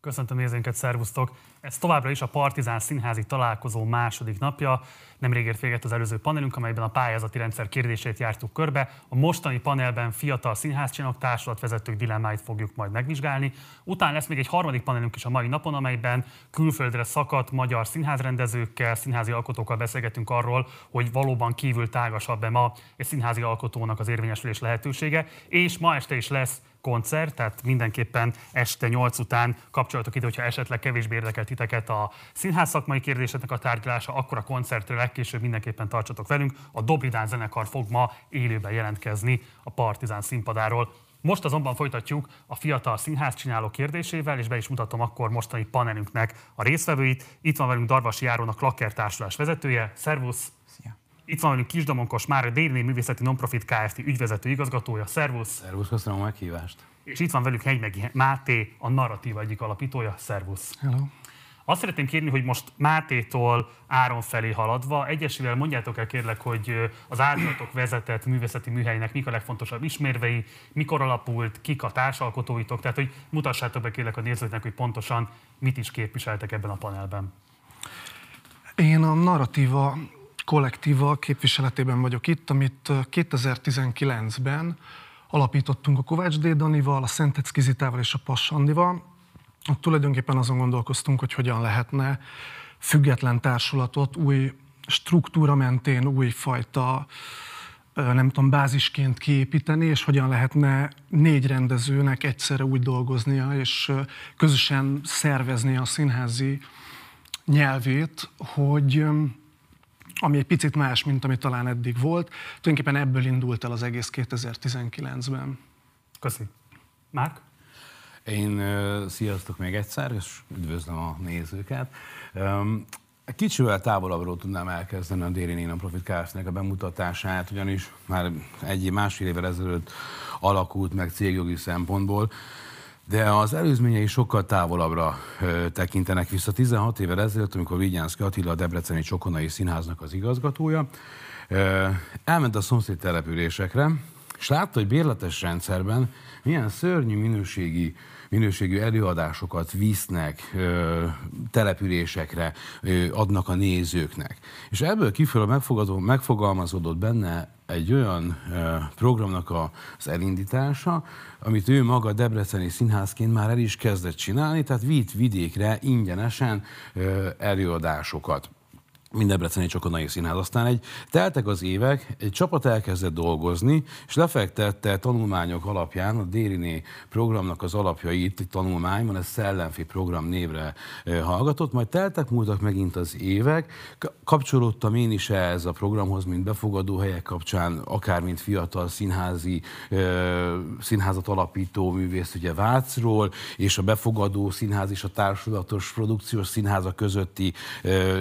Köszöntöm nézőinket, szervusztok! Ez továbbra is a Partizán Színházi találkozó második napja. Nemrég ért véget az előző panelünk, amelyben a pályázati rendszer kérdését jártuk körbe. A mostani panelben fiatal színházcsinok, társulatvezetők dilemmáit fogjuk majd megvizsgálni. Utána lesz még egy harmadik panelünk is a mai napon, amelyben külföldre szakadt magyar színházrendezőkkel, színházi alkotókkal beszélgetünk arról, hogy valóban kívül tágasabb-e ma egy színházi alkotónak az érvényesülés lehetősége. És ma este is lesz koncert, tehát mindenképpen este 8 után kapcsolatok ide, hogyha esetleg kevésbé érdekel titeket a színház szakmai kérdéseknek a tárgyalása, akkor a koncertről legkésőbb mindenképpen tartsatok velünk. A Dobridán zenekar fog ma élőben jelentkezni a Partizán színpadáról. Most azonban folytatjuk a fiatal színház csináló kérdésével, és be is mutatom akkor mostani panelünknek a résztvevőit. Itt van velünk Darvasi Járon, a Klakker társulás vezetője. Szervusz! Itt van velünk Kisdomonkos már a Déli Művészeti Nonprofit Kft. ügyvezető igazgatója. Szervusz! Szervusz, köszönöm a meghívást! És itt van velük Hegymegi Máté, a Narratíva egyik alapítója. Szervusz! Hello! Azt szeretném kérni, hogy most Mátétól Áron felé haladva, egyesével mondjátok el kérlek, hogy az általatok vezetett művészeti műhelynek mik a legfontosabb ismérvei, mikor alapult, kik a társalkotóitok, tehát hogy mutassátok be kérlek a nézőknek, hogy pontosan mit is képviseltek ebben a panelben. Én a narratíva kollektíva képviseletében vagyok itt, amit 2019-ben alapítottunk a Kovács D. Danival, a Szentec Kizitával és a Passandival. Tulajdonképpen azon gondolkoztunk, hogy hogyan lehetne független társulatot új struktúra mentén, újfajta nem tudom, bázisként kiépíteni, és hogyan lehetne négy rendezőnek egyszerre úgy dolgoznia, és közösen szervezni a színházi nyelvét, hogy ami egy picit más, mint ami talán eddig volt. Tulajdonképpen ebből indult el az egész 2019-ben. Köszi. Márk? Én sziasztok még egyszer, és üdvözlöm a nézőket. Kicsivel távolabbról tudnám elkezdeni a Déri Nina Profit kft a bemutatását, ugyanis már egy másfél évvel ezelőtt alakult meg cégjogi szempontból, de az előzményei sokkal távolabbra tekintenek vissza. 16 évvel ezelőtt, amikor Vigyánszki Attila a Debreceni Csokonai Színháznak az igazgatója, elment a szomszéd településekre, és látta, hogy bérletes rendszerben milyen szörnyű minőségi minőségű előadásokat visznek ö, településekre, ö, adnak a nézőknek. És ebből kifelől megfogalmazódott benne egy olyan programnak az elindítása, amit ő maga Debreceni színházként már el is kezdett csinálni, tehát vitt vidékre ingyenesen előadásokat mint Debreceni Csokonai Színház. Aztán egy, teltek az évek, egy csapat elkezdett dolgozni, és lefektette tanulmányok alapján a Dériné programnak az alapjait, egy tanulmányban, ez Szellemfi program névre hallgatott, majd teltek múltak megint az évek, kapcsolódtam én is ehhez a programhoz, mint befogadó helyek kapcsán, akár mint fiatal színházi, színházat alapító művész, ugye Vácról, és a befogadó színház és a társulatos produkciós színháza közötti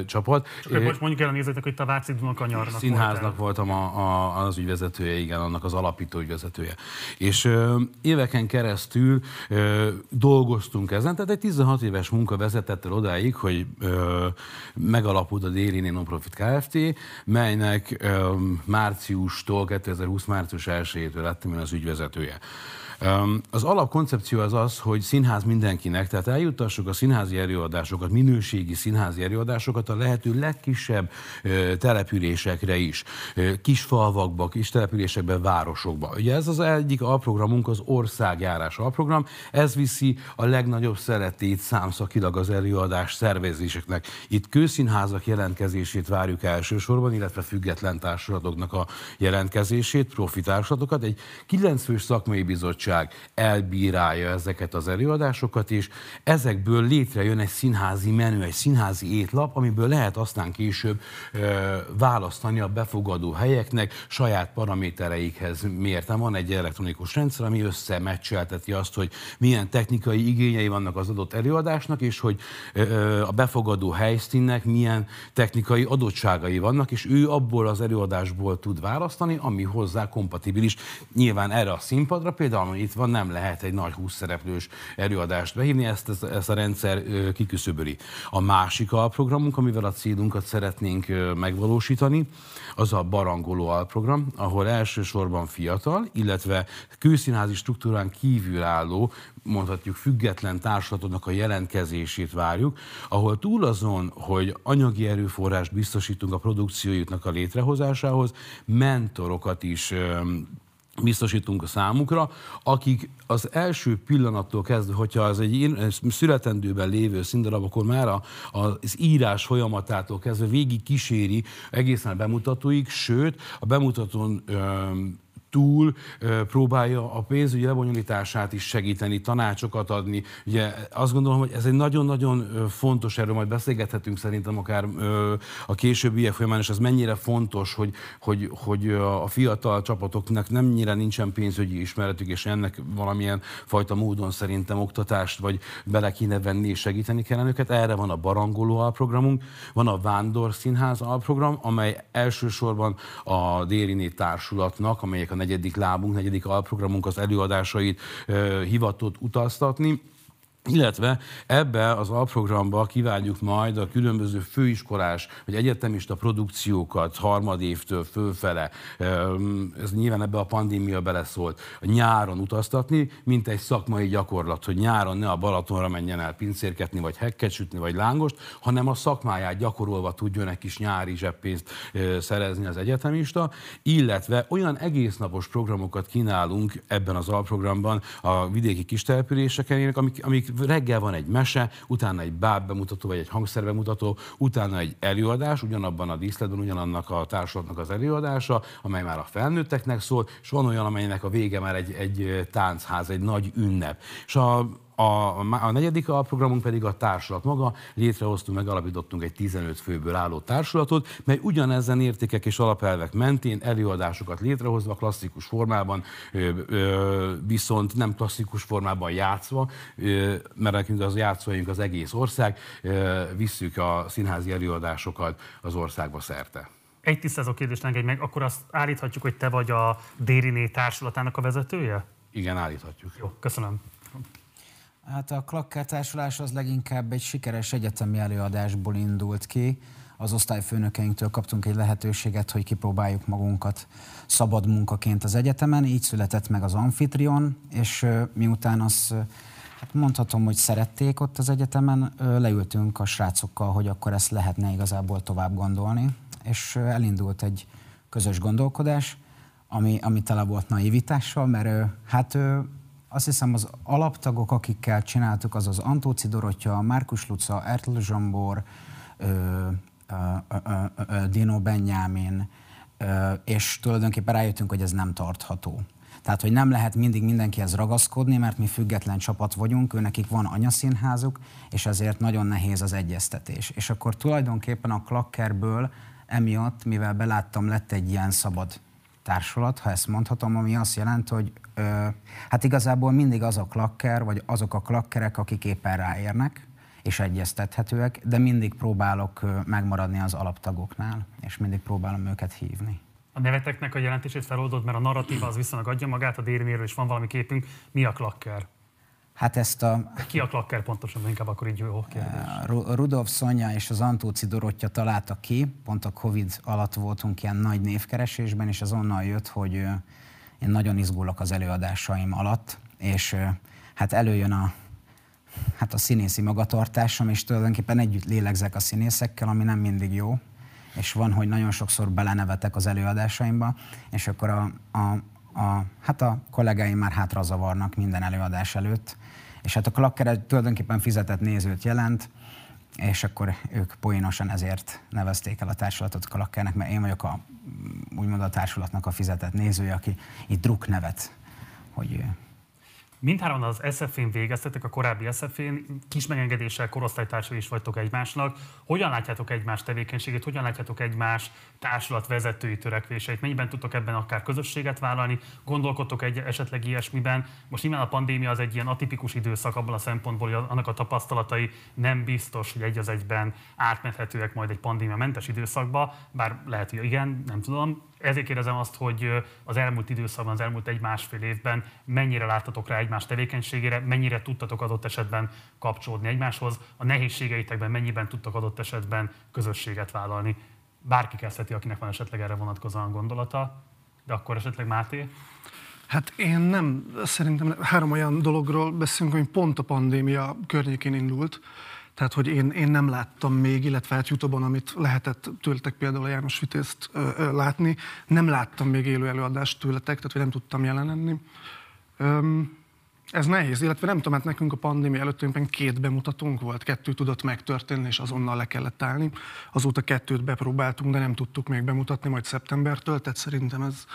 csapat. Csak É, most mondjuk el a nézőknek, hogy te Váci Dunakanyarnak Színháznak voltam a, a, az ügyvezetője, igen, annak az alapító ügyvezetője. És ö, éveken keresztül ö, dolgoztunk ezen, tehát egy 16 éves munka vezetett el odáig, hogy ö, megalapult a Déli Nonprofit Kft., melynek ö, márciustól, 2020 március 1-től lettem én az ügyvezetője. Az alapkoncepció az az, hogy színház mindenkinek, tehát eljutassuk a színházi előadásokat, minőségi színházi előadásokat a lehető legkisebb településekre is, kis falvakba, kis településekbe, városokba. Ugye ez az egyik alprogramunk, az országjárás alprogram, ez viszi a legnagyobb szeretét számszakilag az előadás szervezéseknek. Itt kőszínházak jelentkezését várjuk elsősorban, illetve független társulatoknak a jelentkezését, profitársulatokat. Egy 9 fős szakmai bizottság bizottság elbírálja ezeket az előadásokat, és ezekből létrejön egy színházi menü, egy színházi étlap, amiből lehet aztán később ö, választani a befogadó helyeknek saját paramétereikhez mérten. Van egy elektronikus rendszer, ami összemeccselteti azt, hogy milyen technikai igényei vannak az adott előadásnak, és hogy ö, a befogadó helyszínnek milyen technikai adottságai vannak, és ő abból az előadásból tud választani, ami hozzá kompatibilis. Nyilván erre a színpadra például itt van, nem lehet egy nagy 20 szereplős előadást behívni, ezt, ezt, a rendszer kiküszöböli. A másik alprogramunk, amivel a célunkat szeretnénk megvalósítani, az a barangoló alprogram, ahol elsősorban fiatal, illetve kőszínházi struktúrán kívül álló, mondhatjuk független társulatoknak a jelentkezését várjuk, ahol túl azon, hogy anyagi erőforrást biztosítunk a produkciójuknak a létrehozásához, mentorokat is biztosítunk a számukra, akik az első pillanattól kezdve, hogyha az egy születendőben lévő színdarab, akkor már az írás folyamatától kezdve végig kíséri egészen a bemutatóig, sőt, a bemutatón túl próbálja a pénzügyi lebonyolítását is segíteni, tanácsokat adni. Ugye azt gondolom, hogy ez egy nagyon-nagyon fontos, erről majd beszélgethetünk szerintem akár a későbbiek folyamán, és ez mennyire fontos, hogy, hogy, hogy a fiatal csapatoknak nem nyire nincsen pénzügyi ismeretük, és ennek valamilyen fajta módon szerintem oktatást, vagy bele kéne venni és segíteni kellene őket. Erre van a Barangoló alprogramunk, van a Vándor Színház alprogram, amely elsősorban a Dériné Társulatnak, amelyek a negyedik lábunk, negyedik alprogramunk az előadásait hivatott utaztatni illetve ebbe az alprogramba kiváljuk majd a különböző főiskolás vagy egyetemista produkciókat harmadévtől fölfele. Ez nyilván ebbe a pandémia beleszólt. Nyáron utaztatni, mint egy szakmai gyakorlat, hogy nyáron ne a Balatonra menjen el pincérketni, vagy hekket sütni, vagy lángost, hanem a szakmáját gyakorolva tudjon egy kis nyári zseppénzt szerezni az egyetemista, illetve olyan egésznapos programokat kínálunk ebben az alprogramban a vidéki kistelepüléseken, amik, amik reggel van egy mese, utána egy báb bemutató, vagy egy hangszerbemutató, utána egy előadás, ugyanabban a díszletben, ugyanannak a társulatnak az előadása, amely már a felnőtteknek szól, és van olyan, amelynek a vége már egy, egy táncház, egy nagy ünnep. És a a, a negyedik alprogramunk pedig a társulat maga. Létrehoztunk, megalapítottunk egy 15 főből álló társulatot, mely ugyanezen értékek és alapelvek mentén előadásokat létrehozva klasszikus formában, ö, ö, viszont nem klasszikus formában játszva, ö, mert nekünk az játszóink az egész ország, ö, visszük a színházi előadásokat az országba szerte. Egy tisztázó kérdést engedj meg, akkor azt állíthatjuk, hogy te vagy a Dériné társulatának a vezetője? Igen, állíthatjuk. Jó, köszönöm. Hát a Klakker társulás az leginkább egy sikeres egyetemi előadásból indult ki. Az osztályfőnökeinktől kaptunk egy lehetőséget, hogy kipróbáljuk magunkat szabad munkaként az egyetemen. Így született meg az Amfitrion, és miután az Hát mondhatom, hogy szerették ott az egyetemen, leültünk a srácokkal, hogy akkor ezt lehetne igazából tovább gondolni, és elindult egy közös gondolkodás, ami, ami tele volt naivitással, mert hát azt hiszem az alaptagok, akikkel csináltuk, az az Antóci Dorottya, Márkus Luca, Ertl Zsombor, Dino Benyámin, és tulajdonképpen rájöttünk, hogy ez nem tartható. Tehát, hogy nem lehet mindig mindenkihez ragaszkodni, mert mi független csapat vagyunk, őnekik van anyaszínházuk, és ezért nagyon nehéz az egyeztetés. És akkor tulajdonképpen a klakkerből emiatt, mivel beláttam, lett egy ilyen szabad társulat, ha ezt mondhatom, ami azt jelenti, hogy ö, hát igazából mindig az a klakker, vagy azok a klakkerek, akik éppen ráérnek, és egyeztethetőek, de mindig próbálok megmaradni az alaptagoknál, és mindig próbálom őket hívni. A neveteknek a jelentését feloldod, mert a narratíva az viszonylag adja magát, a Dérinéről is van valami képünk. Mi a klakker? Hát ezt a... Ki a klakker pontosan, inkább akkor így jó kérdés. Rudolf Szonya és az Antóci Dorottya találtak ki, pont a Covid alatt voltunk ilyen nagy névkeresésben, és az onnan jött, hogy én nagyon izgulok az előadásaim alatt, és hát előjön a, hát a színészi magatartásom, és tulajdonképpen együtt lélegzek a színészekkel, ami nem mindig jó, és van, hogy nagyon sokszor belenevetek az előadásaimba, és akkor a, a, a, hát a kollégáim már hátra zavarnak minden előadás előtt, és hát a klakker tulajdonképpen fizetett nézőt jelent, és akkor ők poénosan ezért nevezték el a társulatot klakkernek, mert én vagyok a, úgymond a társulatnak a fizetett nézője, aki itt druk nevet, hogy Mindhárom az SF-én végeztetek, a korábbi SF-én, kis megengedéssel korosztálytársai is vagytok egymásnak. Hogyan látjátok egymás tevékenységét, hogyan látjátok egymás társulat vezetői törekvéseit? Mennyiben tudtok ebben akár közösséget vállalni? Gondolkodtok egy esetleg ilyesmiben? Most nyilván a pandémia az egy ilyen atipikus időszak abban a szempontból, hogy annak a tapasztalatai nem biztos, hogy egy az egyben átmethetőek majd egy pandémia mentes időszakba, bár lehet, hogy igen, nem tudom. Ezért kérdezem azt, hogy az elmúlt időszakban, az elmúlt egy-másfél évben mennyire láttatok rá egymás tevékenységére, mennyire tudtatok adott esetben kapcsolódni egymáshoz, a nehézségeitekben mennyiben tudtak adott esetben közösséget vállalni. Bárki kezdheti, akinek van esetleg erre vonatkozóan gondolata, de akkor esetleg Máté? Hát én nem, szerintem három olyan dologról beszélünk, ami pont a pandémia környékén indult. Tehát, hogy én, én nem láttam még, illetve hát youtube amit lehetett tőletek például a János Vitézt ö, ö, látni, nem láttam még élő előadást tőletek, tehát hogy nem tudtam jelen lenni. Öm, ez nehéz, illetve nem tudom, hát nekünk a pandémia előtt két bemutatónk volt, kettő tudott megtörténni, és azonnal le kellett állni. Azóta kettőt bepróbáltunk, de nem tudtuk még bemutatni, majd szeptembertől, tehát szerintem ez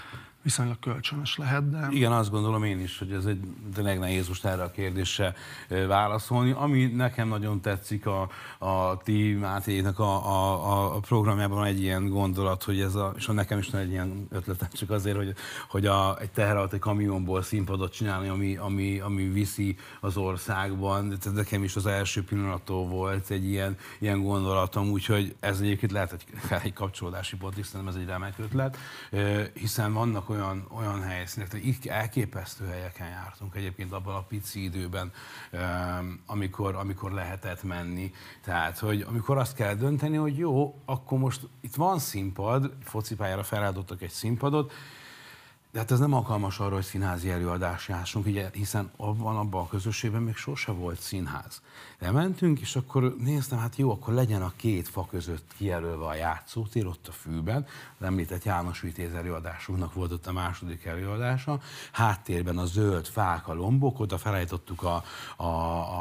viszonylag kölcsönös lehet. De... Igen, azt gondolom én is, hogy ez egy tényleg nehéz most erre a kérdésre válaszolni. Ami nekem nagyon tetszik a, a ti Mátének a, a, a programjában egy ilyen gondolat, hogy ez a, és nekem is van egy ilyen ötletem, csak azért, hogy, hogy a, egy egy kamionból színpadot csinálni, ami, ami, ami viszi az országban. Tehát nekem is az első pillanattól volt egy ilyen, ilyen gondolatom, úgyhogy ez egyébként lehet egy, egy kapcsolódási pont, hiszen ez egy remek ötlet, hiszen vannak olyan, olyan helyszínek, hogy itt elképesztő helyeken jártunk egyébként abban a pici időben, amikor, amikor lehetett menni. Tehát, hogy amikor azt kell dönteni, hogy jó, akkor most itt van színpad, focipályára feláldottak egy színpadot, de hát ez nem alkalmas arra, hogy színházi előadás jássunk, ugye, hiszen abban, abban a közösségben még sose volt színház. Lementünk, és akkor néztem, hát jó, akkor legyen a két fa között kijelölve a játszótér ott a fűben. Az említett János Vitéz előadásunknak volt ott a második előadása. Háttérben a zöld fák, a lombok, oda felállítottuk a, a,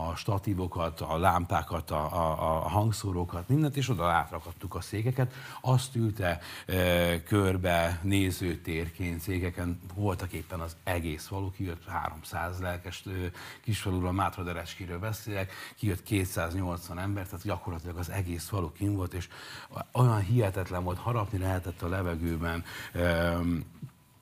a statívokat, a lámpákat, a, a, a hangszórókat, mindent, és oda átrakadtuk a székeket. Azt ülte e, körbe nézőtérként székeken, voltak éppen az egész falu, kijött 300 lelkes kisfaluról, Mátra Derecskiről beszélek, kijött 280 ember, tehát gyakorlatilag az egész falu kim volt, és olyan hihetetlen volt, harapni lehetett a levegőben,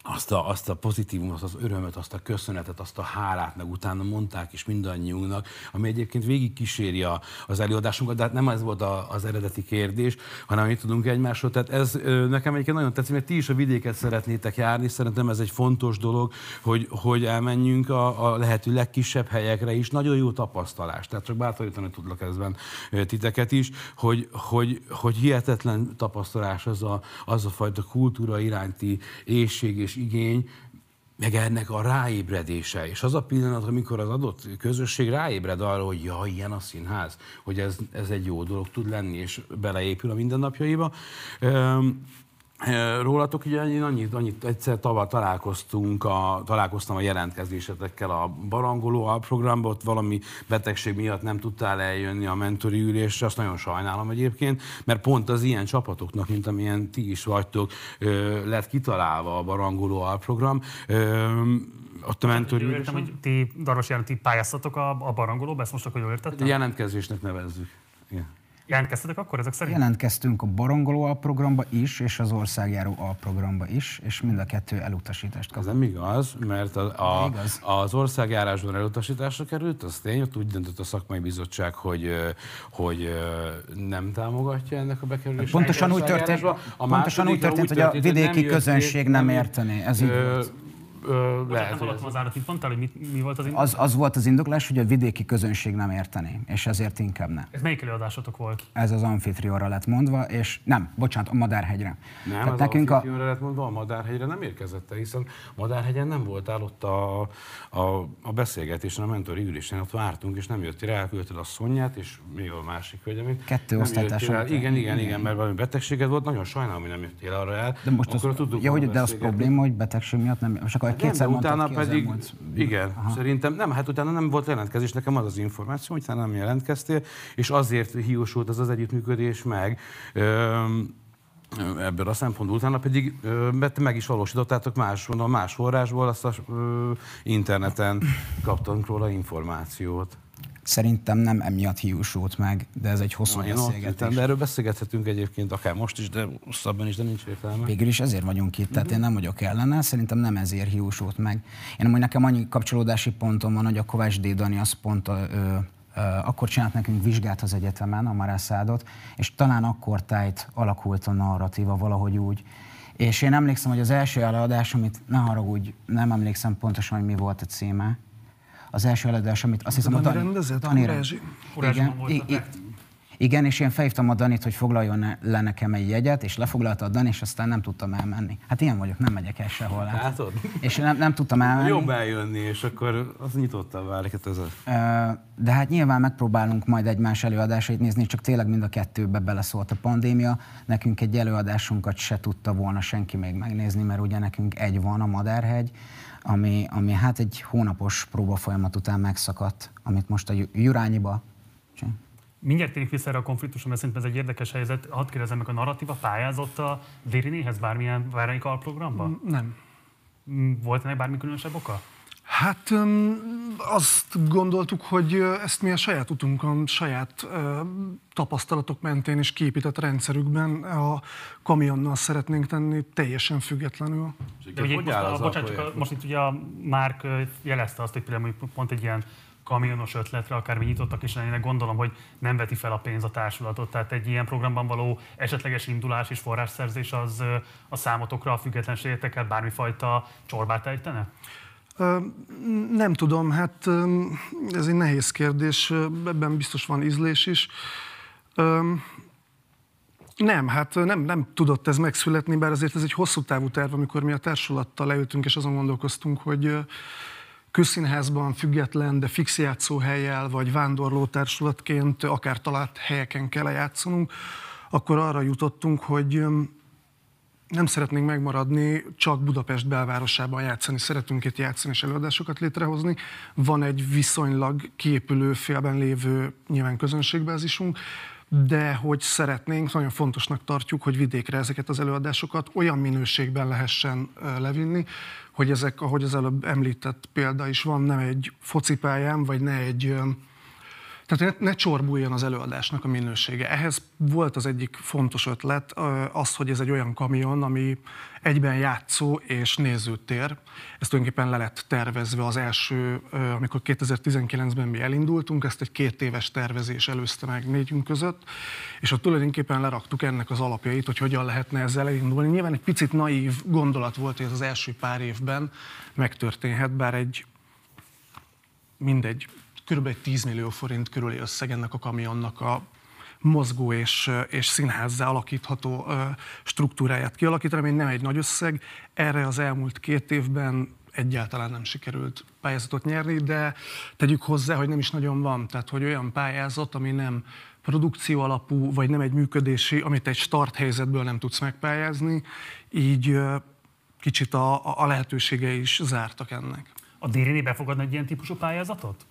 azt a, azt a pozitívumot, az örömöt, azt a köszönetet, azt a hálát, meg utána mondták is mindannyiunknak, ami egyébként végig kíséri az előadásunkat, de hát nem ez volt a, az eredeti kérdés, hanem mit tudunk egymásról. Tehát ez nekem egyébként nagyon tetszik, mert ti is a vidéket szeretnétek járni, szerintem ez egy fontos dolog, hogy, hogy elmenjünk a, a lehető legkisebb helyekre is. Nagyon jó tapasztalás. Tehát csak bátorítani tudlak ezben titeket is, hogy, hogy, hogy hihetetlen tapasztalás az a, az a fajta kultúra iránti éjség és igény, meg ennek a ráébredése. És az a pillanat, amikor az adott közösség ráébred arra, hogy ja, ilyen a színház, hogy ez, ez egy jó dolog tud lenni, és beleépül a mindennapjaiba. Rólatok ugye annyit, annyit egyszer tavaly találkoztunk, a, találkoztam a jelentkezésetekkel a Barangoló alprogramba, ott valami betegség miatt nem tudtál eljönni a mentori ülésre, azt nagyon sajnálom egyébként, mert pont az ilyen csapatoknak, mint amilyen ti is vagytok, lett kitalálva a Barangoló alprogram. Ott a mentori ülés. Értem, hogy ti, Darvas János, ti pályáztatok a, a Barangolóba, ezt most akkor jól értettem? Jelentkezésnek nevezzük. Igen. Jelentkeztetek akkor ezek szerint? Jelentkeztünk a Barangoló alprogramba is, és az országjáró alprogramba is, és mind a kettő elutasítást kapott. Ez nem igaz, mert a, a, igaz. az országjárásban elutasításra került, az tény, ott úgy döntött a szakmai bizottság, hogy, hogy nem támogatja ennek a bekerülését. Pontosan úgy történt, a pontosan úgy történt, hogy a vidéki közönség nem értené. Ez így volt Ö, lehet, hogy az árat, itt mondtál, hogy mit, mi volt az indoklás? Az, az volt az indoklás, hogy a vidéki közönség nem értené, és ezért inkább ne. Ez melyik előadásotok volt? Ez az amfitrióra lett mondva, és nem, bocsánat, a Madárhegyre. Nem, Tehát az nekünk a... lett mondva, a Madárhegyre nem érkezett el, hiszen Madárhegyen nem voltál ott a, a, a beszélgetésen, a mentori ülésen, ott vártunk, és nem jöttél el, elküldted a Szonyát, és még a másik hölgyemét. Kettő osztálytás. Igen, igen, igen, igen, mert valami betegséged volt, nagyon sajnálom, hogy nem jöttél arra el. De most az, ja, hogy, de az probléma, hogy betegség miatt nem, és akkor hát kétszer nem, utána pedig, igen, Aha. szerintem nem, hát utána nem volt jelentkezés, nekem az az információ, hogy nem jelentkeztél, és azért hiúsult az az együttműködés meg, ebből a szempontból. Utána pedig mert meg is valósítottátok más, mondom, más forrásból, azt a ö, interneten kaptunk róla információt. Szerintem nem emiatt hiúsult meg, de ez egy hosszú no, beszélgetés. De erről beszélgethetünk egyébként akár most is, de hosszabban is, de nincs értelme. Végül is ezért vagyunk itt, tehát én nem vagyok ellene, szerintem nem ezért hiúsult meg. Én amúgy nekem annyi kapcsolódási pontom van, hogy a Kovács D. Dani az pont a, ö, akkor csinált nekünk vizsgát az egyetemen, a Marászádot, és talán akkor tájt alakult a narratíva valahogy úgy, És én emlékszem, hogy az első előadás, amit ne haragudj, nem emlékszem pontosan, hogy mi volt a címe. Az első előadás, amit azt hiszem, Dani a Dani, rendezett? Dani Kurázsi? Kurázsiban volt a i- i- igen, és én felhívtam a Danit, hogy foglaljon le nekem egy jegyet, és lefoglalta a Dani, és aztán nem tudtam elmenni. Hát ilyen vagyok, nem megyek el sehol. Hát. Látod? És nem, nem tudtam elmenni. Jobb eljönni, és akkor az hát ez a... Ö, De hát nyilván megpróbálunk majd egymás előadásait nézni, csak tényleg mind a kettőbe beleszólt a pandémia. Nekünk egy előadásunkat se tudta volna senki még megnézni, mert ugye nekünk egy van, a Madárhegy, ami, ami hát egy hónapos próbafolyamat után megszakadt, amit most a Ju- Jurányiba. Mindjárt térjünk vissza erre a konfliktusra, mert szerintem ez egy érdekes helyzet. Hadd kérdezem meg, a narratíva pályázott a Dérinéhez bármilyen bármelyik alprogramban? Nem. Volt ennek bármi különösebb oka? Hát azt gondoltuk, hogy ezt mi a saját utunkon, saját tapasztalatok mentén és kiépített rendszerükben a kamionnal szeretnénk tenni teljesen függetlenül. De ugye hogy most, a, bocsánat, csak a, most itt ugye a Márk jelezte azt, hogy például pont egy ilyen kamionos ötletre, akár mi nyitottak is lennének, gondolom, hogy nem veti fel a pénz a társulatot. Tehát egy ilyen programban való esetleges indulás és forrásszerzés az a számotokra, a függetlenségetekkel bármifajta csorbát ejtene? Nem tudom, hát ez egy nehéz kérdés, ebben biztos van ízlés is. Nem, hát nem, nem tudott ez megszületni, bár azért ez egy hosszú távú terv, amikor mi a társulattal leültünk, és azon gondolkoztunk, hogy közszínházban független, de fix játszóhelyjel, vagy vándorló társulatként akár talált helyeken kell játszanunk, akkor arra jutottunk, hogy nem szeretnénk megmaradni, csak Budapest belvárosában játszani. Szeretünk itt játszani és előadásokat létrehozni. Van egy viszonylag kiépülő félben lévő nyilván közönségbázisunk, de hogy szeretnénk, nagyon fontosnak tartjuk, hogy vidékre ezeket az előadásokat olyan minőségben lehessen levinni, hogy ezek, ahogy az előbb említett példa is van, nem egy focipályán, vagy ne egy tehát ne, csorbuljon az előadásnak a minősége. Ehhez volt az egyik fontos ötlet, az, hogy ez egy olyan kamion, ami egyben játszó és nézőtér. Ez tulajdonképpen le lett tervezve az első, amikor 2019-ben mi elindultunk, ezt egy két éves tervezés előzte meg négyünk között, és ott tulajdonképpen leraktuk ennek az alapjait, hogy hogyan lehetne ezzel elindulni. Nyilván egy picit naív gondolat volt, hogy ez az első pár évben megtörténhet, bár egy mindegy, kb. egy 10 millió forint körüli összeg ennek a kamionnak a mozgó és, és színházzá alakítható struktúráját kialakítani, ami nem egy nagy összeg. Erre az elmúlt két évben egyáltalán nem sikerült pályázatot nyerni, de tegyük hozzá, hogy nem is nagyon van. Tehát, hogy olyan pályázat, ami nem produkció alapú, vagy nem egy működési, amit egy start helyzetből nem tudsz megpályázni, így kicsit a, a lehetőségei is zártak ennek. A Dériné befogadna egy ilyen típusú pályázatot?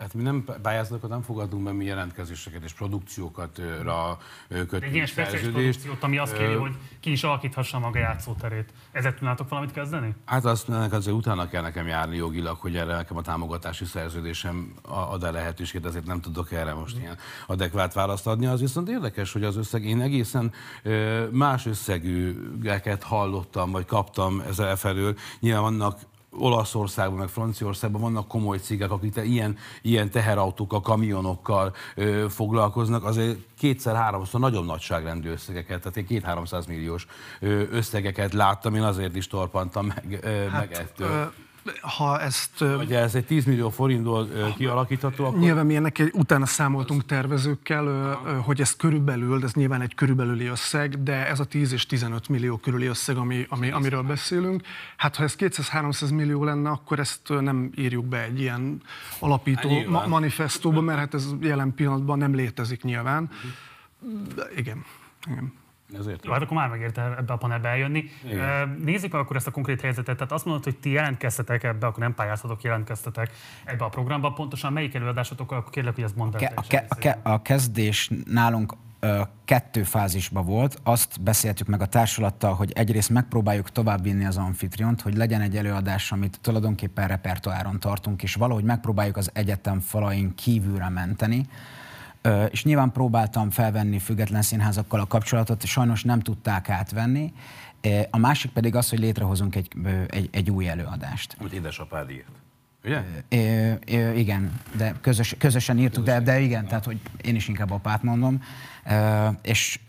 Hát mi nem pályázatokat nem fogadunk be, mi jelentkezéseket és produkciókat ra ö, Egy kötünk ilyen speciális produkciót, ami azt kéri, hogy ki is alakíthassa maga játszóterét. Ezzel tudnátok valamit kezdeni? Hát azt ennek azért utána kell nekem járni jogilag, hogy erre nekem a támogatási szerződésem a- ad-e lehetőséget, ezért nem tudok erre most ilyen adekvát választ adni. Az viszont érdekes, hogy az összeg, én egészen más összegűeket hallottam, vagy kaptam ezzel felől. Nyilván vannak Olaszországban, meg Franciaországban vannak komoly cégek, akik te ilyen, ilyen teherautókkal, kamionokkal ö, foglalkoznak, azért kétszer-háromszor nagyon nagyságrendű összegeket, tehát én két-háromszáz milliós összegeket láttam, én azért is torpantam meg, ö, meg ettől. Ö, Ha ezt Hogy ez egy 10 millió forintból kialakítható, akkor Nyilván mi ennek egy, utána számoltunk tervezőkkel, hogy ez körülbelül, ez nyilván egy körülbelüli összeg, de ez a 10 és 15 millió körüli összeg, ami, ami, amiről beszélünk. Hát ha ez 200-300 millió lenne, akkor ezt nem írjuk be egy ilyen alapító Hát ma- manifestóba, mert hát ez jelen pillanatban nem létezik nyilván. De igen. igen. Ezért. Jó, hát akkor már megérte ebbe a panelbe eljönni. Igen. Nézzük meg akkor ezt a konkrét helyzetet. Tehát azt mondod, hogy ti jelentkeztetek ebbe, akkor nem pályáztatok, jelentkeztetek ebbe a programba. Pontosan melyik előadásotok, akkor kérlek, hogy ezt mondd el. Ke- a, ke- a, ke- a kezdés nálunk ö, kettő fázisban volt. Azt beszéltük meg a társulattal, hogy egyrészt megpróbáljuk továbbvinni az amfitriont, hogy legyen egy előadás, amit tulajdonképpen repertoáron tartunk, és valahogy megpróbáljuk az egyetem falain kívülre menteni. És nyilván próbáltam felvenni független színházakkal a kapcsolatot, sajnos nem tudták átvenni. A másik pedig az, hogy létrehozunk egy, egy, egy új előadást. Amit édesapád írt. Ugye? Ö, igen, de közös, közösen írtuk, de, de igen, tehát hogy én is inkább apát mondom. És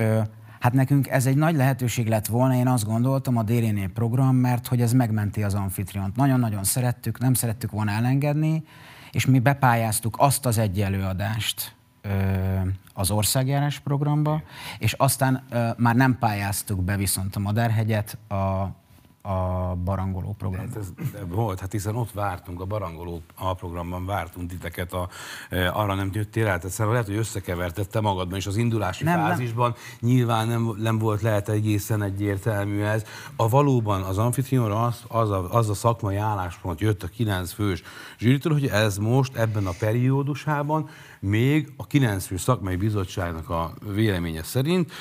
Hát nekünk ez egy nagy lehetőség lett volna, én azt gondoltam a Déréné program, mert hogy ez megmenti az amfitriont. Nagyon-nagyon szerettük, nem szerettük volna elengedni, és mi bepályáztuk azt az egy előadást az országjárás programba, és aztán már nem pályáztuk be viszont a Madárhegyet a a barangoló program. Hát ez volt, hát hiszen ott vártunk, a barangoló a programban vártunk titeket, a, arra nem jöttél el, tehát lehet, hogy összekevertette magadban, és az indulási nem, fázisban nem. nyilván nem, nem volt lehet egészen egyértelmű ez. A valóban az amfitrionra az, az, a, az a szakmai álláspont jött a kilenc fős zsűritől, hogy ez most ebben a periódusában még a 9 fő szakmai bizottságnak a véleménye szerint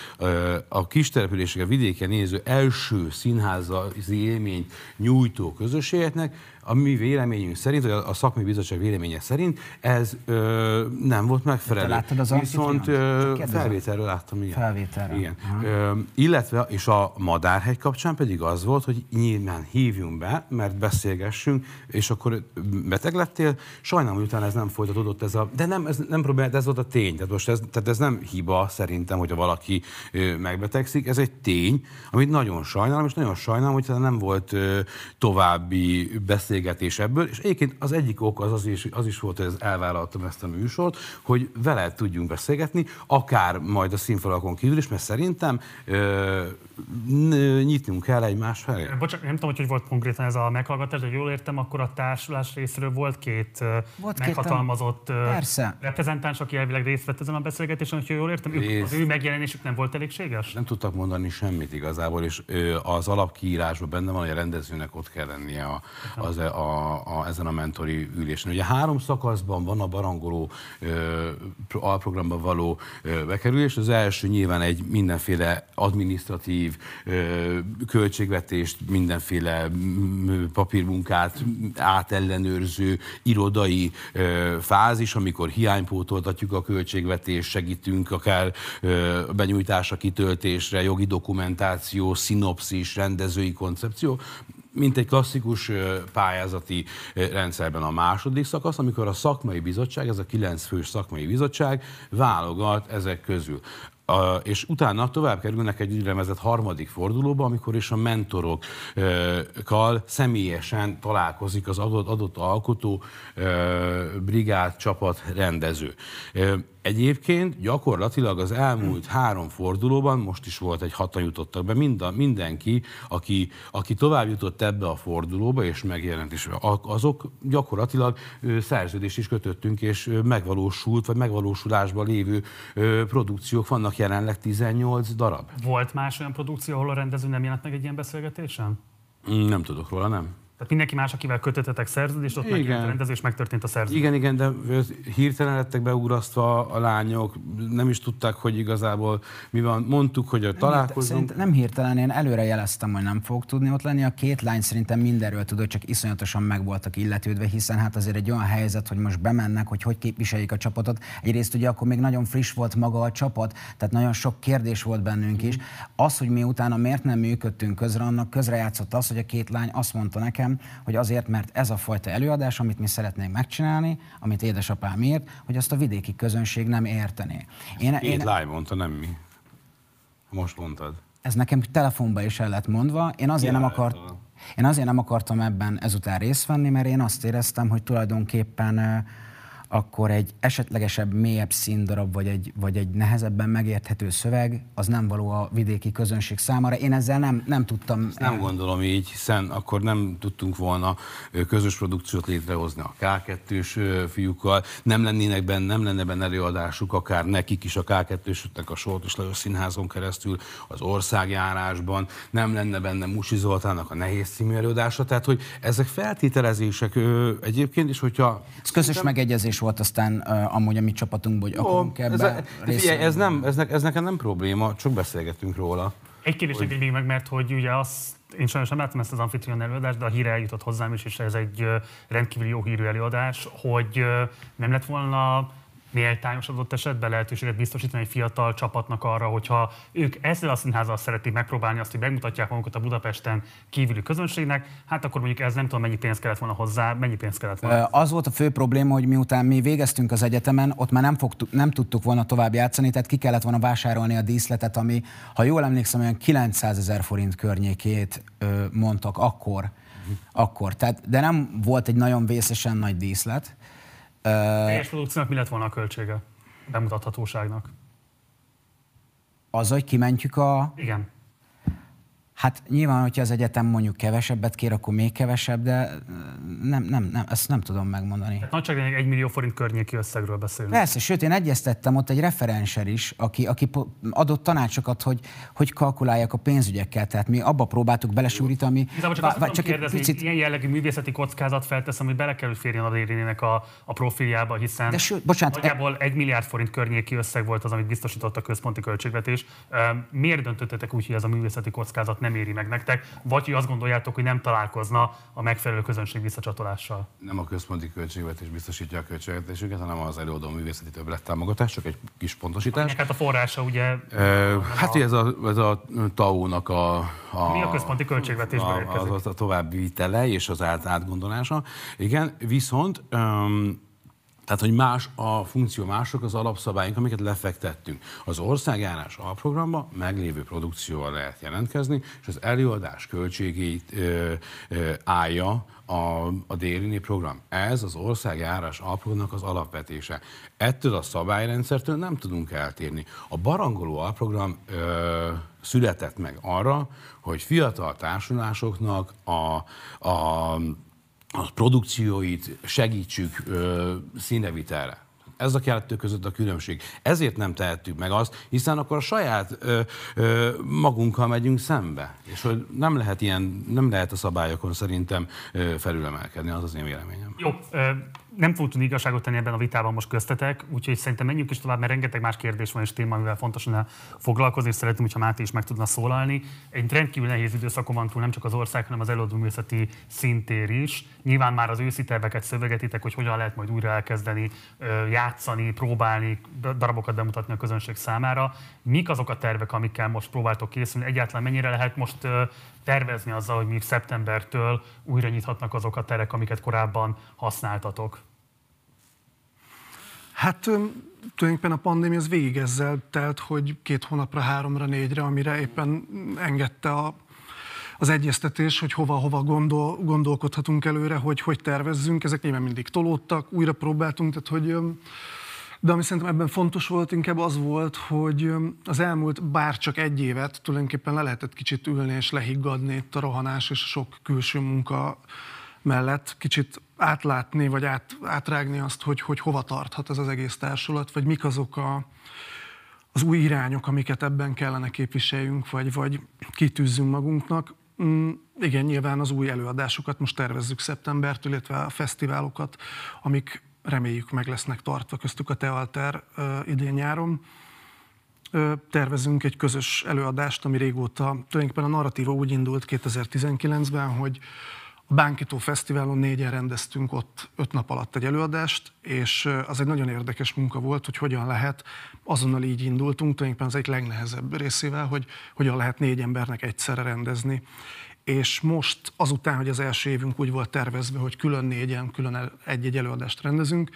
a kistelepülések a vidéken néző első színházi élményt nyújtó közösségeknek a mi véleményünk szerint, vagy a szakmai bizottság véleménye szerint ez ö, nem volt megfelelő. Te láttad az Viszont ö, felvételről láttam, igen. Felvételről. Igen. Ö, illetve, és a Madárhegy kapcsán pedig az volt, hogy nyilván hívjunk be, mert beszélgessünk, és akkor beteg lettél, sajnálom, hogy utána ez nem folytatódott, ez a, de nem, ez nem probléma, ez volt a tény. Tehát most ez, tehát ez nem hiba szerintem, hogy valaki ö, megbetegszik, ez egy tény, amit nagyon sajnálom, és nagyon sajnálom, hogy nem volt ö, további beszélgetés beszélgetés ebből, és egyébként az egyik ok az, az, is, az is volt, hogy ez elvállaltam ezt a műsort, hogy vele tudjunk beszélgetni, akár majd a színfalakon kívül is, mert szerintem ö, nyitnunk kell egymás felé. Bocsánat, nem tudom, hogy, hogy volt konkrétan ez a meghallgatás, de jól értem, akkor a társulás részéről volt két volt meghatalmazott két, reprezentáns, aki elvileg részt vett ezen a beszélgetésen, hogy jól értem, Rész... az ő megjelenésük nem volt elégséges? Nem tudtak mondani semmit igazából, és az alapkiírásban benne van, hogy a rendezőnek ott kell lennie a, az, a, a, ezen a mentori ülésen. Ugye három szakaszban van a barangoló alprogramban való bekerülés. Az első nyilván egy mindenféle administratív költségvetést, mindenféle papírmunkát átellenőrző irodai fázis, amikor hiánypótoltatjuk a költségvetést, segítünk akár benyújtásra, kitöltésre, jogi dokumentáció, szinopszis, rendezői koncepció mint egy klasszikus pályázati rendszerben a második szakasz, amikor a szakmai bizottság, ez a kilenc fős szakmai bizottság válogat ezek közül. A, és utána tovább kerülnek egy úgynevezett harmadik fordulóba, amikor is a mentorokkal személyesen találkozik az adott, adott alkotó brigád csapat rendező. Egyébként gyakorlatilag az elmúlt három fordulóban, most is volt egy hatan jutottak be, mind mindenki, aki, aki tovább jutott ebbe a fordulóba, és megjelent is, azok gyakorlatilag szerződést is kötöttünk, és megvalósult, vagy megvalósulásban lévő produkciók vannak jelenleg 18 darab. Volt más olyan produkció, ahol a rendező nem jelent meg egy ilyen beszélgetésen? Nem tudok róla, nem. Tehát mindenki más, akivel kötöttetek szerződést, ott igen. a rendezés, megtörtént a szerződés. Igen, igen, de hirtelen lettek beugrasztva a lányok, nem is tudták, hogy igazából mi van. Mondtuk, hogy a találkozunk. nem hirtelen, én előre jeleztem, hogy nem fog tudni ott lenni. A két lány szerintem mindenről tudott, csak iszonyatosan meg voltak illetődve, hiszen hát azért egy olyan helyzet, hogy most bemennek, hogy hogy képviseljék a csapatot. Egyrészt ugye akkor még nagyon friss volt maga a csapat, tehát nagyon sok kérdés volt bennünk is. Az, hogy mi utána miért nem működtünk közre, annak közrejátszott az, hogy a két lány azt mondta nekem, nekem, hogy azért, mert ez a fajta előadás, amit mi szeretnénk megcsinálni, amit édesapám írt, hogy azt a vidéki közönség nem értené. Én, Két én... lány mondta, nem mi. Most mondtad. Ez nekem telefonban is el lett mondva. Én azért, nem akart, én azért nem akartam ebben ezután részt venni, mert én azt éreztem, hogy tulajdonképpen akkor egy esetlegesebb, mélyebb színdarab, vagy egy, vagy egy nehezebben megérthető szöveg, az nem való a vidéki közönség számára. Én ezzel nem, nem tudtam... Ezt nem gondolom így, hiszen akkor nem tudtunk volna közös produkciót létrehozni a K2-s fiúkkal, nem lennének benne, nem lenne benne előadásuk, akár nekik is a K2-ösöknek a Soltos Lajos Színházon keresztül, az országjárásban, nem lenne benne Musi Zoltánnak a Nehéz című előadása, tehát hogy ezek feltételezések egyébként, és hogyha... Ez közös megegyezés is volt aztán uh, amúgy a mi csapatunkból, hogy akarunk ebbe ez, ez, nem, ez, ne, ez nekem nem probléma, csak beszélgetünk róla. Egy kérdés hogy... még meg, mert hogy ugye azt én sajnos nem láttam ezt az Amphitryon előadást, de a híre eljutott hozzám is, és ez egy rendkívül jó hírű előadás, hogy nem lett volna méltányos adott esetben lehetőséget biztosítani egy fiatal csapatnak arra, hogyha ők ezzel a színházzal szeretik megpróbálni azt, hogy megmutatják magukat a Budapesten kívüli közönségnek, hát akkor mondjuk ez nem tudom, mennyi pénz kellett volna hozzá, mennyi pénz kellett volna. Az volt a fő probléma, hogy miután mi végeztünk az egyetemen, ott már nem, fogtuk, nem tudtuk volna tovább játszani, tehát ki kellett volna vásárolni a díszletet, ami, ha jól emlékszem, olyan 900 ezer forint környékét mondtak akkor. Akkor. Tehát, de nem volt egy nagyon vészesen nagy díszlet. Teljes produkciónak mi lett volna a költsége? Bemutathatóságnak? Az, hogy kimentjük a... Igen. Hát nyilván, hogyha az egyetem mondjuk kevesebbet kér, akkor még kevesebb, de nem, nem, nem ezt nem tudom megmondani. Tehát nagyságrendileg egy millió forint környéki összegről beszélünk. Persze, sőt, én egyeztettem ott egy referenser is, aki, aki adott tanácsokat, hogy, hogy kalkulálják a pénzügyekkel. Tehát mi abba próbáltuk belesúrítani. Igazából csak azt csak kérdezni, picit... ilyen jellegű művészeti kockázat felteszem, hogy bele kell, hogy férjen a Dérinének a, a profiljába, hiszen de sőt, bocsánat, nagyjából egy milliárd forint környéki összeg volt az, amit biztosított a központi költségvetés. Miért döntöttetek úgy, hogy ez a művészeti kockázat nem éri meg nektek, vagy hogy azt gondoljátok, hogy nem találkozna a megfelelő közönség visszacsatolással? Nem a központi költségvetés biztosítja a költségvetésüket, hanem az előadó művészeti többlettámogatás, csak egy kis pontosítás. hát a forrása ugye... E, hát a... ez a, ez a TAU-nak a, a... Mi a központi költségvetésben a, érkezik? Az a további vitele és az át, átgondolása. Igen, viszont um, tehát, hogy más a funkció, mások az alapszabályunk, amiket lefektettünk. Az országjárás alprogramba meglévő produkcióval lehet jelentkezni, és az előadás költségét ö, ö, állja a, a dérini program. Ez az országjárás alprogramnak az alapvetése. Ettől a szabályrendszertől nem tudunk eltérni. A barangoló alprogram ö, született meg arra, hogy fiatal társulásoknak a, a a produkcióit segítsük ö, színevitelre. Ez a kettő között a különbség. Ezért nem tehettük meg azt, hiszen akkor a saját ö, ö, magunkkal megyünk szembe. És hogy nem lehet ilyen, nem lehet a szabályokon szerintem ö, felülemelkedni, az az én véleményem. Jó, ö, nem fogunk tudni igazságot tenni ebben a vitában most köztetek, úgyhogy szerintem menjünk is tovább, mert rengeteg más kérdés van és téma, amivel fontos lenne foglalkozni, és szeretném, hogyha Máté is meg tudna szólalni. Egy rendkívül nehéz időszakon van túl nem csak az ország, hanem az előadóművészeti szintér is. Nyilván már az őszi terveket szövegetitek, hogy hogyan lehet majd újra elkezdeni játszani, próbálni, darabokat bemutatni a közönség számára. Mik azok a tervek, amikkel most próbáltok készülni? Egyáltalán mennyire lehet most tervezni azzal, hogy még szeptembertől újra nyithatnak azok a terek, amiket korábban használtatok? Hát tulajdonképpen a pandémia az végig ezzel telt, hogy két hónapra, háromra, négyre, amire éppen engedte a, az egyeztetés, hogy hova-hova gondol, gondolkodhatunk előre, hogy hogy tervezzünk. Ezek nyilván mindig tolódtak, újra próbáltunk, tehát hogy de ami szerintem ebben fontos volt, inkább az volt, hogy az elmúlt bár csak egy évet tulajdonképpen le lehetett kicsit ülni és lehiggadni itt a rohanás és sok külső munka mellett, kicsit átlátni, vagy át, átrágni azt, hogy, hogy hova tarthat ez az egész társulat, vagy mik azok a, az új irányok, amiket ebben kellene képviseljünk, vagy, vagy kitűzzünk magunknak. Mm, igen, nyilván az új előadásokat most tervezzük szeptembertől, illetve a fesztiválokat, amik reméljük meg lesznek tartva, köztük a Tealter idén-nyáron. Tervezünk egy közös előadást, ami régóta, tulajdonképpen a narratíva úgy indult 2019-ben, hogy a Bánkító Fesztiválon négyen rendeztünk ott öt nap alatt egy előadást, és az egy nagyon érdekes munka volt, hogy hogyan lehet, azonnal így indultunk, tulajdonképpen az egy legnehezebb részével, hogy hogyan lehet négy embernek egyszerre rendezni és most azután, hogy az első évünk úgy volt tervezve, hogy külön négyen, külön egy-egy előadást rendezünk,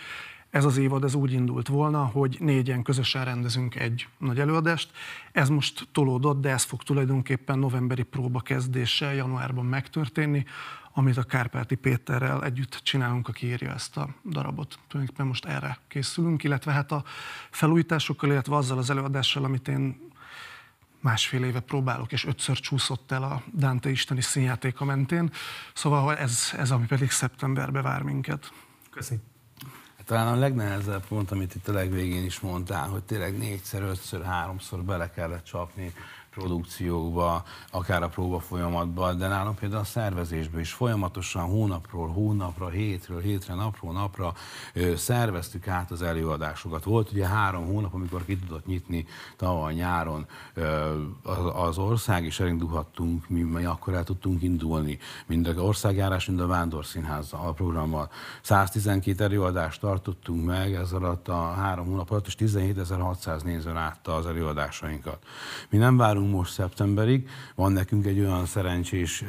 ez az évad ez úgy indult volna, hogy négyen közösen rendezünk egy nagy előadást. Ez most tolódott, de ez fog tulajdonképpen novemberi próba kezdéssel januárban megtörténni, amit a Kárpáti Péterrel együtt csinálunk, aki írja ezt a darabot. Tulajdonképpen most erre készülünk, illetve hát a felújításokkal, illetve azzal az előadással, amit én másfél éve próbálok, és ötször csúszott el a Dante isteni színjátéka mentén. Szóval ez, ez ami pedig szeptemberbe vár minket. Köszönöm. Hát talán a legnehezebb pont, amit itt a legvégén is mondtál, hogy tényleg négyszer, ötször, háromszor bele kellett csapni produkciókba, akár a próba folyamatban, de nálunk például a szervezésben is folyamatosan hónapról hónapra, hétről hétre, napról napra ö, szerveztük át az előadásokat. Volt ugye három hónap, amikor ki tudott nyitni tavaly nyáron ö, az, az ország, és elindulhattunk, mi, mi akkor el tudtunk indulni, mind az országjárás, mind a Vándorszínház a programmal. 112 előadást tartottunk meg ez alatt a három hónap alatt, és 17.600 néző látta az előadásainkat. Mi nem várunk várunk most szeptemberig. Van nekünk egy olyan szerencsés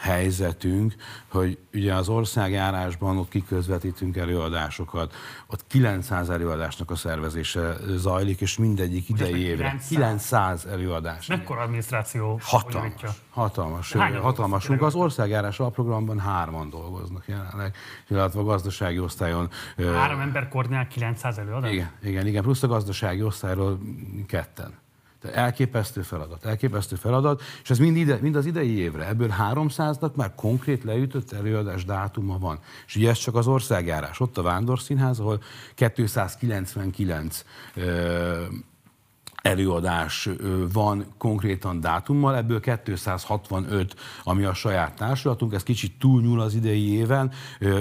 helyzetünk, hogy ugye az országjárásban ott kiközvetítünk előadásokat, ott 900 előadásnak a szervezése zajlik, és mindegyik idei évre. 900, 900 előadás. Mekkora adminisztráció Hatalmas. Hatalmas. Hatalmasunk. Az országjárás alprogramban hárman dolgoznak jelenleg, illetve a gazdasági osztályon. Három ember koordinál 900 előadást? Igen, igen, igen, plusz a gazdasági osztályról ketten. De elképesztő feladat, elképesztő feladat, és ez mind, ide, mind az idei évre. Ebből 300-nak már konkrét leütött előadás dátuma van. És ugye ez csak az országjárás. Ott a Vándorszínház, ahol 299 ö, előadás van konkrétan dátummal, ebből 265, ami a saját társulatunk, ez kicsit túlnyúl az idei éven,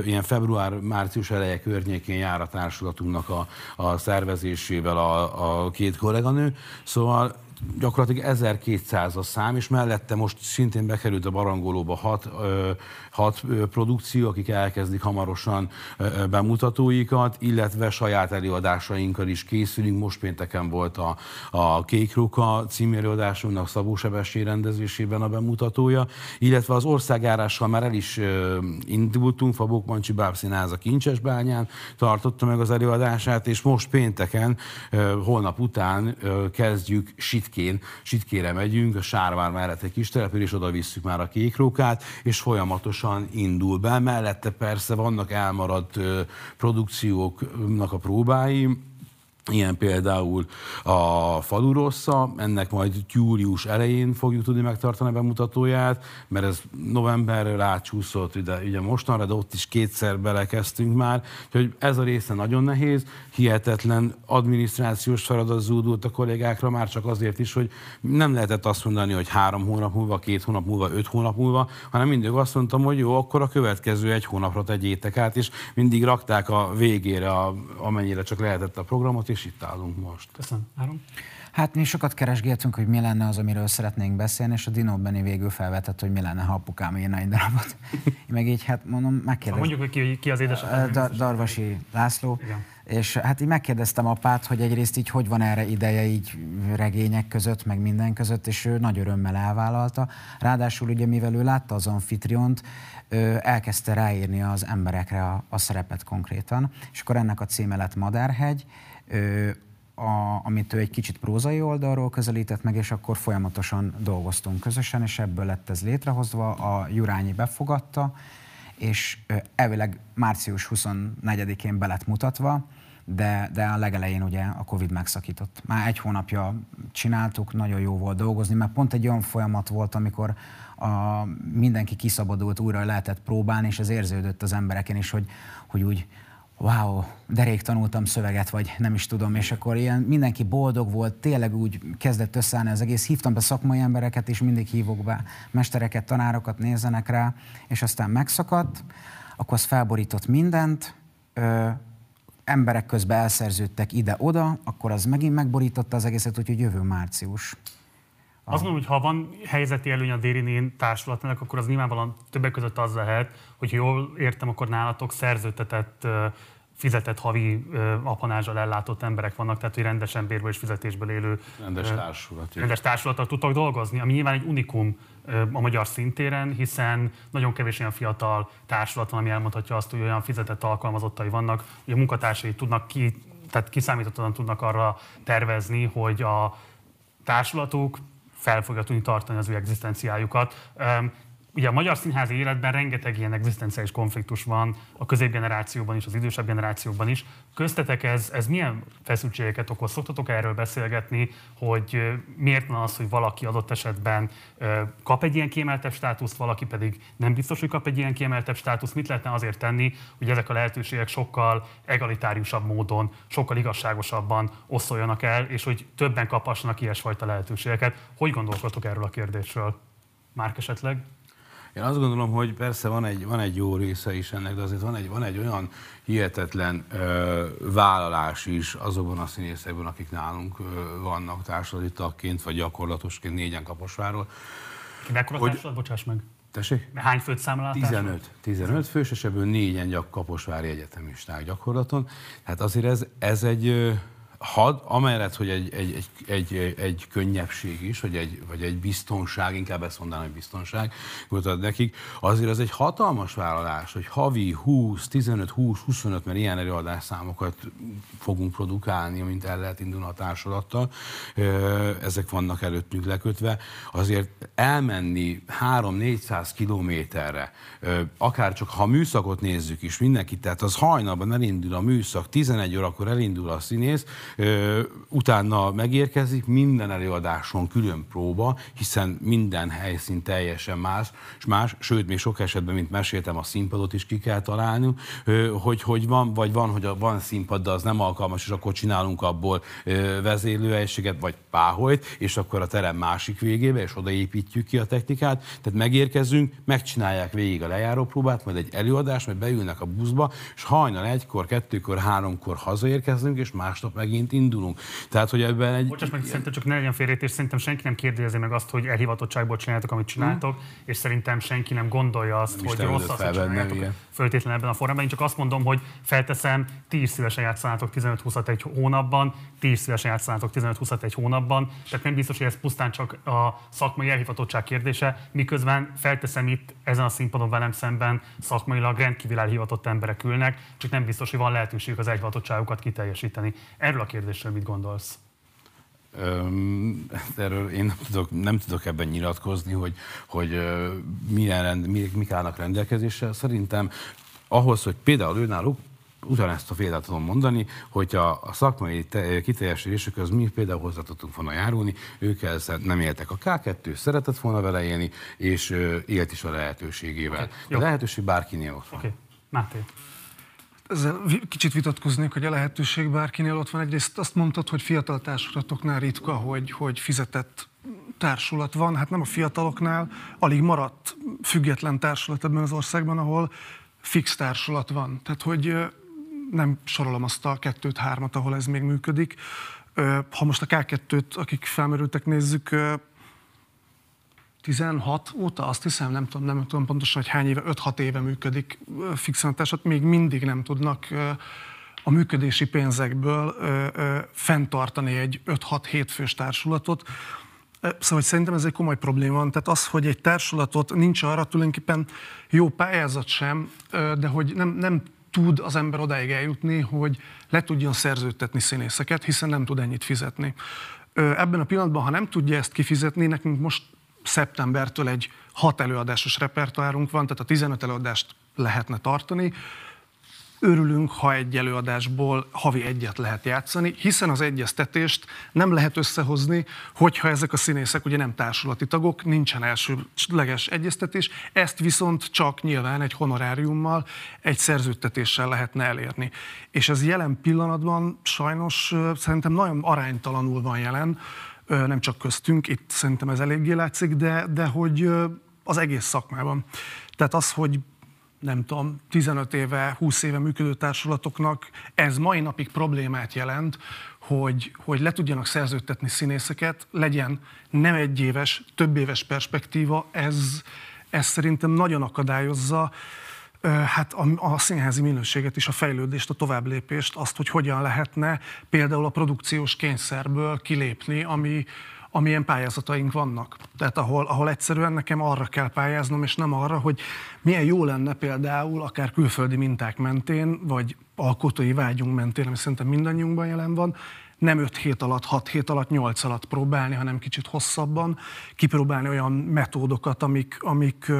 ilyen február-március eleje környékén jár a társulatunknak a, a szervezésével a, a két kolléganő, szóval gyakorlatilag 1200 a szám, és mellette most szintén bekerült a barangolóba hat, hat produkció, akik elkezdik hamarosan bemutatóikat, illetve saját előadásainkkal is készülünk. Most pénteken volt a, a Kék Ruka című előadásunknak Szabó Sebessé rendezésében a bemutatója, illetve az országárással már el is indultunk, Fabok Mancsi Bábszínház a Kincsesbányán tartotta meg az előadását, és most pénteken, holnap után kezdjük Sit Sitkén, Sitkére megyünk, a Sárvár mellett egy kis település, oda visszük már a kékrókát, és folyamatosan indul be. Mellette persze vannak elmaradt produkcióknak a próbái, Ilyen például a Falurossa, ennek majd július elején fogjuk tudni megtartani a bemutatóját, mert ez novemberről átcsúszott ide, ugye mostanra, de ott is kétszer belekezdtünk már, úgyhogy ez a része nagyon nehéz, hihetetlen adminisztrációs feladat zúdult a kollégákra, már csak azért is, hogy nem lehetett azt mondani, hogy három hónap múlva, két hónap múlva, öt hónap múlva, hanem mindig azt mondtam, hogy jó, akkor a következő egy hónapra tegyétek át, és mindig rakták a végére, a, amennyire csak lehetett a programot, és és itt állunk most. Köszönöm. Áron? Hát mi sokat keresgéltünk, hogy mi lenne az, amiről szeretnénk beszélni, és a Dino Benni végül felvetett, hogy mi lenne, ha apukám írna egy darabot. Én meg így, hát mondom, megkérdeztem. Mondjuk, hogy ki, ki az édesapám. Dar- Darvasi László. Igen. És hát így megkérdeztem apát, hogy egyrészt így hogy van erre ideje így regények között, meg minden között, és ő nagy örömmel elvállalta. Ráadásul ugye, mivel ő látta az anfitriont, elkezdte ráírni az emberekre a, a szerepet konkrétan, és akkor ennek a címe lett Madárhegy, a, amit ő egy kicsit prózai oldalról közelített meg, és akkor folyamatosan dolgoztunk közösen, és ebből lett ez létrehozva, a Jurányi befogadta, és elvileg március 24-én be lett mutatva, de, de a legelején ugye a Covid megszakított. Már egy hónapja csináltuk, nagyon jó volt dolgozni, mert pont egy olyan folyamat volt, amikor a, mindenki kiszabadult, újra lehetett próbálni, és az érződött az embereken is, hogy, hogy úgy wow, derék tanultam szöveget, vagy nem is tudom, és akkor ilyen mindenki boldog volt, tényleg úgy kezdett összeállni az egész. Hívtam be szakmai embereket, és mindig hívok be mestereket, tanárokat, nézzenek rá, és aztán megszakadt, akkor az felborított mindent, ö, emberek közben elszerződtek ide-oda, akkor az megint megborította az egészet, úgyhogy jövő március. Azt mondom, hogy ha van helyzeti előny a Dérinén társulatnak, akkor az nyilvánvalóan többek között az lehet, hogy jól értem, akkor nálatok szerződtetett fizetett havi apanázsal ellátott emberek vannak, tehát hogy rendesen bérből és fizetésből élő rendes társulat. Rendes társulattal tudtak dolgozni, ami nyilván egy unikum a magyar szintéren, hiszen nagyon kevés olyan fiatal társulat van, ami elmondhatja azt, hogy olyan fizetett alkalmazottai vannak, hogy a munkatársai tudnak ki, tehát kiszámítottan tudnak arra tervezni, hogy a társulatuk fel fogja tudni tartani az ő egzisztenciájukat. Ugye a magyar színházi életben rengeteg ilyen egzisztenciális konfliktus van, a középgenerációban is, az idősebb generációban is. Köztetek ez, ez milyen feszültségeket okoz? Szoktatok erről beszélgetni, hogy miért van az, hogy valaki adott esetben kap egy ilyen kiemeltebb státuszt, valaki pedig nem biztos, hogy kap egy ilyen kiemeltebb státuszt. Mit lehetne azért tenni, hogy ezek a lehetőségek sokkal egalitáriusabb módon, sokkal igazságosabban oszoljanak el, és hogy többen kaphassanak ilyesfajta lehetőségeket? Hogy gondolkodtok erről a kérdésről? Márk esetleg? Én azt gondolom, hogy persze van egy, van egy jó része is ennek, de azért van egy, van egy olyan hihetetlen ö, vállalás is azokban a színészekben, akik nálunk ö, vannak társadalmi tagként, vagy gyakorlatosként négyen Kaposváról. Mekkora hogy... társulat, bocsáss meg? Tessék? Hány főt számlál 15. 15 fős, és ebből négyen gyak Kaposvári egyetemisták gyakorlaton. Tehát azért ez, ez egy had, amellett, hogy egy, egy, egy, egy, egy könnyebbség is, vagy egy, vagy egy biztonság, inkább ezt mondanám, hogy biztonság mutat nekik, azért az egy hatalmas vállalás, hogy havi 20, 15, 20, 25, mert ilyen előadásszámokat fogunk produkálni, amint el lehet indulni a társulattal, ezek vannak előttünk lekötve, azért elmenni 3-400 kilométerre, akár csak ha műszakot nézzük is, mindenki, tehát az hajnalban elindul a műszak, 11 órakor elindul a színész, utána megérkezik, minden előadáson külön próba, hiszen minden helyszín teljesen más, és más, sőt, még sok esetben, mint meséltem, a színpadot is ki kell találni, hogy, hogy van, vagy van, hogy a, van színpad, de az nem alkalmas, és akkor csinálunk abból vezérlőhelyiséget, vagy páholyt, és akkor a terem másik végébe, és odaépítjük ki a technikát. Tehát megérkezünk, megcsinálják végig a lejárópróbát, majd egy előadás, majd beülnek a buszba, és hajnal egykor, kettőkor, háromkor hazaérkezünk, és másnap megint megint indulunk. Tehát, hogy ebben egy... Bocsáss meg, szerintem csak ne legyen félrejtés, szerintem senki nem kérdezi meg azt, hogy elhivatottságból csináltok, amit csináltok, hmm. és szerintem senki nem gondolja azt, nem hogy rossz azt, hogy csináljátok föltétlenül ebben a formában. Én csak azt mondom, hogy felteszem, ti is szívesen játszanátok 15-20 egy hónapban, ti is szívesen játszanátok 15-20 egy hónapban, tehát nem biztos, hogy ez pusztán csak a szakmai elhivatottság kérdése, miközben felteszem itt ezen a színpadon velem szemben szakmailag rendkívül elhivatott emberek ülnek, csak nem biztos, hogy van lehetőség az elhivatottságukat kiteljesíteni. Erről a kérdésről mit gondolsz? Öm, erről én nem tudok, nem tudok ebben nyilatkozni, hogy, hogy milyen rend, mik állnak rendelkezésre. Szerintem ahhoz, hogy például őnáluk ugyanezt a példát tudom mondani, hogyha a szakmai kiteljesítésük az mi például hozzá tudtunk volna járulni, ők ezzel nem éltek a K2, szeretett volna vele élni, és élt is a lehetőségével. Okay, a lehetőség bárkinél ott van. Okay. Máté ezzel kicsit vitatkoznék, hogy a lehetőség bárkinél ott van. Egyrészt azt mondtad, hogy fiatal társulatoknál ritka, hogy, hogy fizetett társulat van. Hát nem a fiataloknál, alig maradt független társulat ebben az országban, ahol fix társulat van. Tehát, hogy nem sorolom azt a kettőt, hármat, ahol ez még működik. Ha most a K2-t, akik felmerültek, nézzük, 16 óta, azt hiszem, nem tudom, nem tudom pontosan, hogy hány éve, 5-6 éve működik fixen még mindig nem tudnak a működési pénzekből fenntartani egy 5-6-7 fős társulatot. Szóval hogy szerintem ez egy komoly probléma. Tehát az, hogy egy társulatot nincs arra tulajdonképpen jó pályázat sem, de hogy nem, nem tud az ember odáig eljutni, hogy le tudjon szerződtetni színészeket, hiszen nem tud ennyit fizetni. Ebben a pillanatban, ha nem tudja ezt kifizetni, nekünk most szeptembertől egy hat előadásos repertoárunk van, tehát a 15 előadást lehetne tartani. Örülünk, ha egy előadásból havi egyet lehet játszani, hiszen az egyeztetést nem lehet összehozni, hogyha ezek a színészek ugye nem társulati tagok, nincsen elsőleges egyeztetés, ezt viszont csak nyilván egy honoráriummal, egy szerződtetéssel lehetne elérni. És ez jelen pillanatban sajnos szerintem nagyon aránytalanul van jelen, nem csak köztünk, itt szerintem ez eléggé látszik, de, de hogy az egész szakmában. Tehát az, hogy nem tudom, 15 éve, 20 éve működő társulatoknak ez mai napig problémát jelent, hogy, hogy le tudjanak szerződtetni színészeket, legyen nem egy éves, több éves perspektíva, ez, ez szerintem nagyon akadályozza hát a, a színházi minőséget is, a fejlődést, a továbblépést, azt, hogy hogyan lehetne például a produkciós kényszerből kilépni, ami, amilyen pályázataink vannak. Tehát ahol, ahol egyszerűen nekem arra kell pályáznom, és nem arra, hogy milyen jó lenne például akár külföldi minták mentén, vagy alkotói vágyunk mentén, ami szerintem mindannyiunkban jelen van, nem 5 hét alatt, 6 hét alatt, 8 alatt próbálni, hanem kicsit hosszabban, kipróbálni olyan metódokat, amik, amik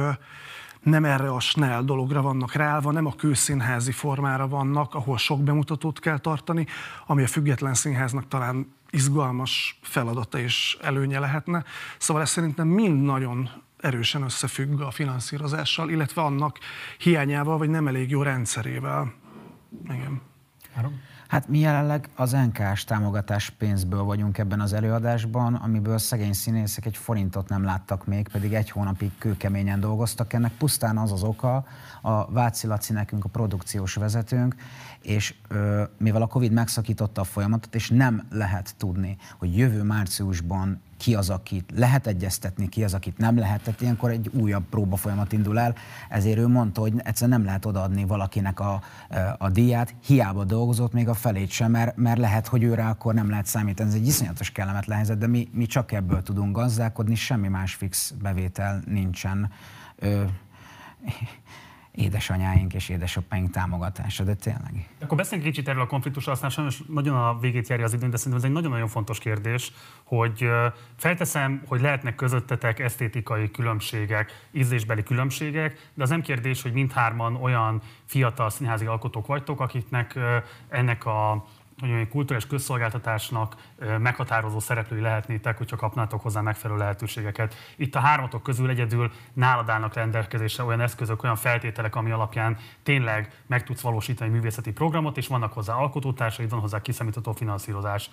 nem erre a snell dologra vannak ráállva, nem a kőszínházi formára vannak, ahol sok bemutatót kell tartani, ami a független színháznak talán izgalmas feladata és előnye lehetne. Szóval ez szerintem mind nagyon erősen összefügg a finanszírozással, illetve annak hiányával, vagy nem elég jó rendszerével. Igen. Hát mi jelenleg az NKS támogatás pénzből vagyunk ebben az előadásban, amiből szegény színészek egy forintot nem láttak még, pedig egy hónapig kőkeményen dolgoztak. Ennek pusztán az az oka, a Váci Laci nekünk a produkciós vezetőnk, és ö, mivel a Covid megszakította a folyamatot, és nem lehet tudni, hogy jövő márciusban ki az, akit lehet egyeztetni, ki az, akit nem lehet, tehát ilyenkor egy újabb próba folyamat indul el, ezért ő mondta, hogy egyszerűen nem lehet odaadni valakinek a, a díját, hiába dolgozott még a felét sem, mert, mert lehet, hogy őre akkor nem lehet számítani. Ez egy iszonyatos kellemetlen helyzet, de mi, mi csak ebből tudunk gazdálkodni, semmi más fix bevétel nincsen. Ö, édesanyáink és édesapáink támogatása, de tényleg. Akkor beszéljünk kicsit erről a konfliktusról, aztán sajnos nagyon a végét járja az időn, de szerintem ez egy nagyon-nagyon fontos kérdés, hogy felteszem, hogy lehetnek közöttetek esztétikai különbségek, ízlésbeli különbségek, de az nem kérdés, hogy mindhárman olyan fiatal színházi alkotók vagytok, akiknek ennek a hogy egy kulturális közszolgáltatásnak meghatározó szereplői lehetnétek, hogyha kapnátok hozzá megfelelő lehetőségeket. Itt a hármatok közül egyedül nálad állnak rendelkezésre olyan eszközök, olyan feltételek, ami alapján tényleg meg tudsz valósítani művészeti programot, és vannak hozzá alkotótársaid, van hozzá kiszámítható finanszírozás.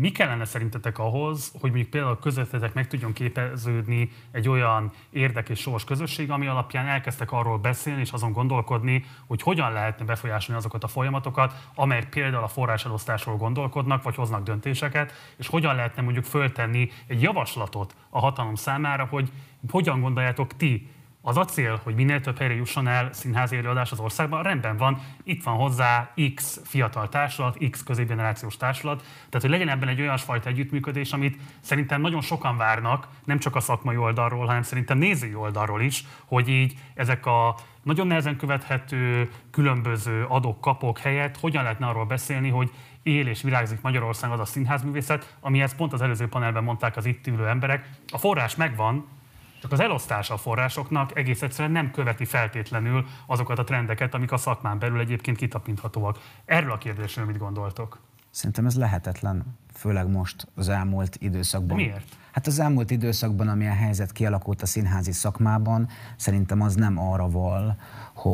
Mi kellene szerintetek ahhoz, hogy mondjuk például közöttetek meg tudjon képeződni egy olyan érdek és sors közösség, ami alapján elkezdtek arról beszélni és azon gondolkodni, hogy hogyan lehetne befolyásolni azokat a folyamatokat, amelyek például a forráselosztásról gondolkodnak, vagy hoznak döntéseket, és hogyan lehetne mondjuk föltenni egy javaslatot a hatalom számára, hogy hogyan gondoljátok ti az a cél, hogy minél több helyre jusson el színházi előadás az országban, rendben van, itt van hozzá X fiatal társulat, X középgenerációs társulat, tehát hogy legyen ebben egy olyan fajta együttműködés, amit szerintem nagyon sokan várnak, nem csak a szakmai oldalról, hanem szerintem nézői oldalról is, hogy így ezek a nagyon nehezen követhető különböző adok-kapok helyett hogyan lehetne arról beszélni, hogy él és virágzik Magyarországon az a színházművészet, amihez pont az előző panelben mondták az itt ülő emberek. A forrás megvan, csak az elosztása a forrásoknak egész egyszerűen nem követi feltétlenül azokat a trendeket, amik a szakmán belül egyébként kitapinthatóak. Erről a kérdésről mit gondoltok? Szerintem ez lehetetlen, főleg most az elmúlt időszakban. Miért? Hát az elmúlt időszakban, ami a helyzet kialakult a színházi szakmában, szerintem az nem arra val,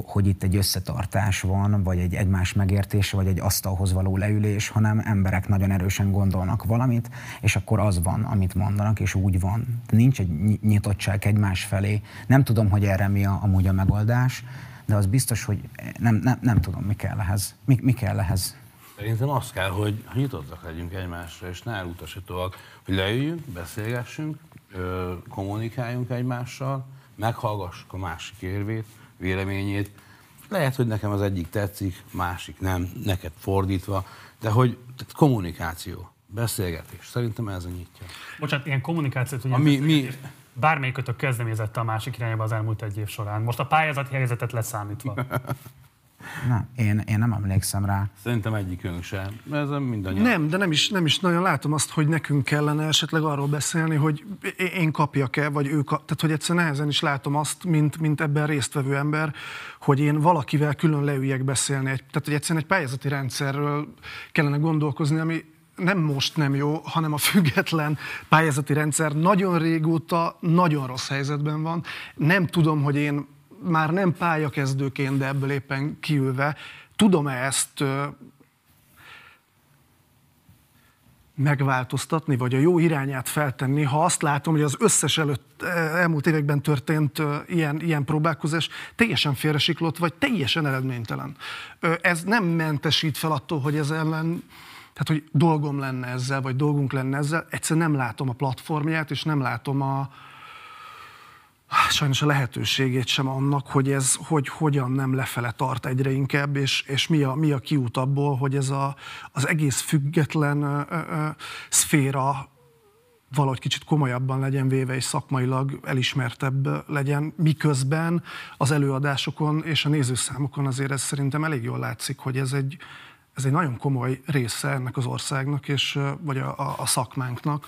hogy itt egy összetartás van, vagy egy egymás megértés, vagy egy asztalhoz való leülés, hanem emberek nagyon erősen gondolnak valamit, és akkor az van, amit mondanak, és úgy van. Nincs egy nyitottság egymás felé. Nem tudom, hogy erre mi a, amúgy a megoldás, de az biztos, hogy nem, nem, nem tudom, mi kell ehhez. Mi, mi kell ehhez. Szerintem az kell, hogy nyitottak legyünk egymásra, és ne elutasítóak, hogy leüljünk, beszélgessünk, kommunikáljunk egymással, meghallgassuk a másik érvét, véleményét. Lehet, hogy nekem az egyik tetszik, másik nem, neked fordítva, de hogy tehát kommunikáció, beszélgetés, szerintem ez a nyitja. Bocsánat, ilyen kommunikációt, hogy mi, mi, bármelyikötök kezdeményezette a másik irányba az elmúlt egy év során. Most a pályázati helyzetet leszámítva. Nem, én, én nem emlékszem rá. Szerintem egyikünk sem. Ez mindannyian. Nem, de nem is, nem is nagyon látom azt, hogy nekünk kellene esetleg arról beszélni, hogy én kapjak-e, vagy ő kap, tehát hogy egyszerűen nehezen is látom azt, mint, mint ebben résztvevő ember, hogy én valakivel külön leüljek beszélni. Tehát, hogy egyszerűen egy pályázati rendszerről kellene gondolkozni, ami nem most nem jó, hanem a független pályázati rendszer nagyon régóta nagyon rossz helyzetben van. Nem tudom, hogy én már nem pályakezdőként, de ebből éppen kiülve, tudom-e ezt megváltoztatni, vagy a jó irányát feltenni, ha azt látom, hogy az összes előtt, elmúlt években történt ilyen, ilyen próbálkozás teljesen félresiklott, vagy teljesen eredménytelen. Ez nem mentesít fel attól, hogy ez ellen, tehát hogy dolgom lenne ezzel, vagy dolgunk lenne ezzel, egyszerűen nem látom a platformját, és nem látom a, sajnos a lehetőségét sem annak, hogy ez hogy, hogyan nem lefele tart egyre inkább, és, és mi, a, mi a kiút abból, hogy ez a, az egész független ö, ö, szféra valahogy kicsit komolyabban legyen véve, és szakmailag elismertebb legyen, miközben az előadásokon és a nézőszámokon azért ez szerintem elég jól látszik, hogy ez egy, ez egy nagyon komoly része ennek az országnak, és, vagy a, a, a szakmánknak.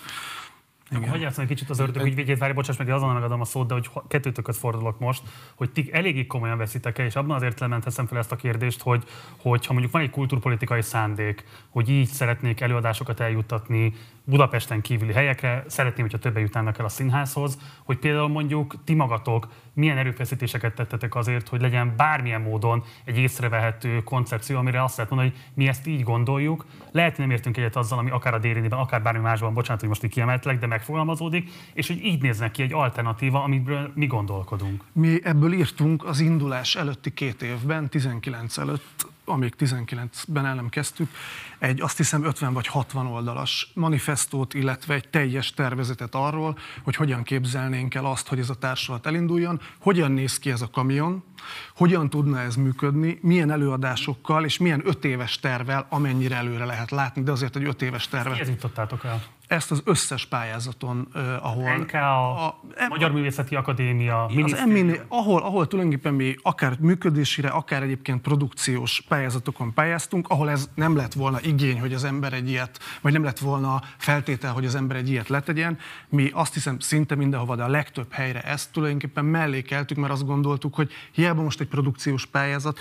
Igen. Hogy játszani egy kicsit az ördög ügyvédjét, várj, bocsáss meg, azonnal megadom a szót, de hogy kettőtököt fordulok most, hogy ti eléggé komolyan veszitek el, és abban azért lementeszem fel ezt a kérdést, hogy, hogy ha mondjuk van egy kulturpolitikai szándék, hogy így szeretnék előadásokat eljuttatni Budapesten kívüli helyekre, szeretném, hogyha többen jutnának el a színházhoz, hogy például mondjuk ti magatok milyen erőfeszítéseket tettetek azért, hogy legyen bármilyen módon egy észrevehető koncepció, amire azt lehet mondani, hogy mi ezt így gondoljuk. Lehet, hogy nem értünk egyet azzal, ami akár a dérénében, akár bármi másban, bocsánat, hogy most így kiemeltlek, de megfogalmazódik, és hogy így néznek ki egy alternatíva, amiről mi gondolkodunk. Mi ebből írtunk az indulás előtti két évben, 19 előtt amíg 19-ben el nem kezdtük, egy azt hiszem 50 vagy 60 oldalas manifestót, illetve egy teljes tervezetet arról, hogy hogyan képzelnénk el azt, hogy ez a társulat elinduljon, hogyan néz ki ez a kamion, hogyan tudna ez működni, milyen előadásokkal és milyen öt éves tervel, amennyire előre lehet látni, de azért egy öt éves tervet. Ezt jutottátok el? Ezt az összes pályázaton, uh, ahol... NK, a, a Magyar Művészeti Akadémia, az MIN, ahol, ahol tulajdonképpen mi akár működésére, akár egyébként produkciós pályázatokon pályáztunk, ahol ez nem lett volna igény, hogy az ember egy ilyet, vagy nem lett volna feltétel, hogy az ember egy ilyet letegyen. Mi azt hiszem szinte mindenhova, de a legtöbb helyre ezt tulajdonképpen mellékeltük, mert azt gondoltuk, hogy hiába most egy produkciós pályázat,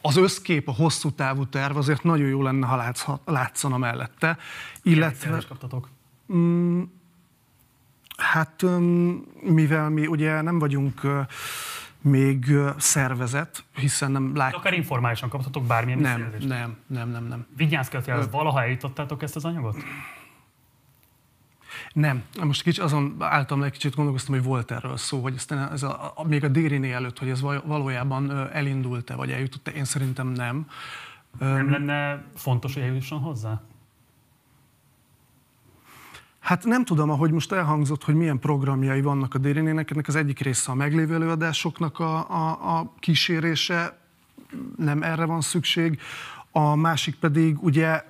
az összkép, a hosszú távú terv azért nagyon jó lenne, ha látszana mellette. Illetve, kaptatok? Mm, hát mivel mi ugye nem vagyunk még szervezet, hiszen nem látjuk. Akár informálisan kaptatok bármilyen nem, nem, nem, nem, nem. Vigyázz kell, valaha eljutottátok ezt az anyagot? Nem. Most kicsit azon álltam le, kicsit gondolkoztam, hogy volt erről szó, hogy aztán ez a, a, még a Dériné előtt, hogy ez valójában elindult-e, vagy eljutott-e, én szerintem nem. Nem lenne fontos, hogy eljusson hozzá? Hát nem tudom, ahogy most elhangzott, hogy milyen programjai vannak a Dérinének, ennek az egyik része a meglévő előadásoknak a, a, a kísérése, nem erre van szükség. A másik pedig ugye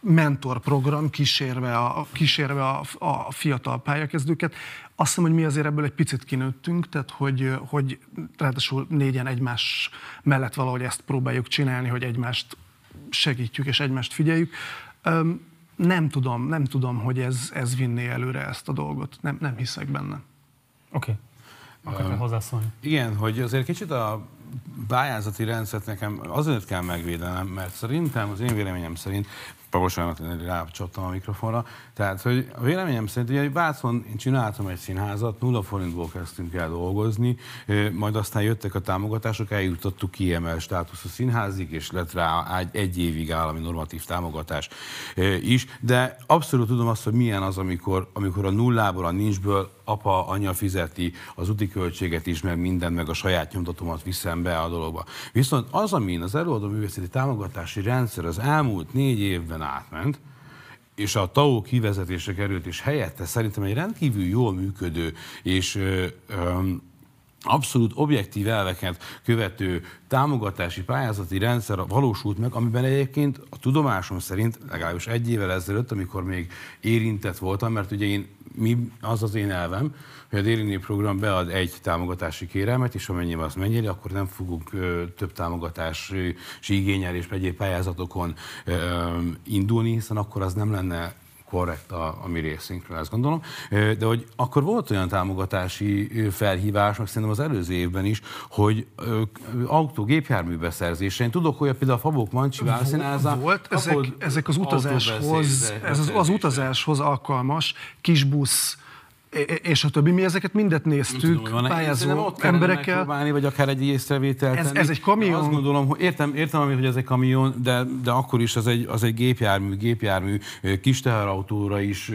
mentorprogram kísérve a, kísérve a, a fiatal pályakezdőket. Azt hiszem, hogy mi azért ebből egy picit kinőttünk, tehát hogy, hogy ráadásul négyen egymás mellett valahogy ezt próbáljuk csinálni, hogy egymást segítjük és egymást figyeljük. Nem tudom, nem tudom, hogy ez, ez vinné előre ezt a dolgot. Nem, nem hiszek benne. Oké. Okay. Akartál hozzászólni? Igen, hogy azért kicsit a pályázati rendszert nekem azért kell megvédenem, mert szerintem, az én véleményem szerint bocsánat, rácsaptam a mikrofonra. Tehát, hogy a véleményem szerint, ugye Vácon én csináltam egy színházat, nulla forintból kezdtünk el dolgozni, majd aztán jöttek a támogatások, eljutottuk kiemel státuszú színházig, és lett rá egy évig állami normatív támogatás is, de abszolút tudom azt, hogy milyen az, amikor, amikor a nullából, a nincsből apa, anya fizeti az úti költséget is, meg minden, meg a saját nyomtatomat viszem be a dologba. Viszont az, amin az előadó művészeti támogatási rendszer az elmúlt négy évben átment, és a TAO kivezetése került, és helyette szerintem egy rendkívül jól működő és ö, ö, abszolút objektív elveket követő támogatási pályázati rendszer valósult meg, amiben egyébként a tudomásom szerint legalábbis egy évvel ezelőtt, amikor még érintett voltam, mert ugye én, mi, az az én elvem, hogy a Dérini program bead egy támogatási kérelmet, és amennyiben azt mennyire, akkor nem fogunk ö, több támogatási igényel és egyéb pályázatokon ö, indulni, hiszen akkor az nem lenne korrekt a, a mi részünkről, ezt gondolom. De hogy akkor volt olyan támogatási felhívás, meg szerintem az előző évben is, hogy autó, gépjármű beszerzése. Én tudok, hogy például a Fabok Mancsi Válszínháza... Volt, ezek, ezek az utazáshoz, ez az, az utazáshoz alkalmas kisbusz és a többi. Mi ezeket mindet néztük, tudom, pályázó emberekkel. Próbálni, vagy akár egy észrevételt ez, ez egy kamion. Azt gondolom, hogy értem, értem hogy ez egy kamion, de, de akkor is az egy, az egy gépjármű, gépjármű kis teherautóra is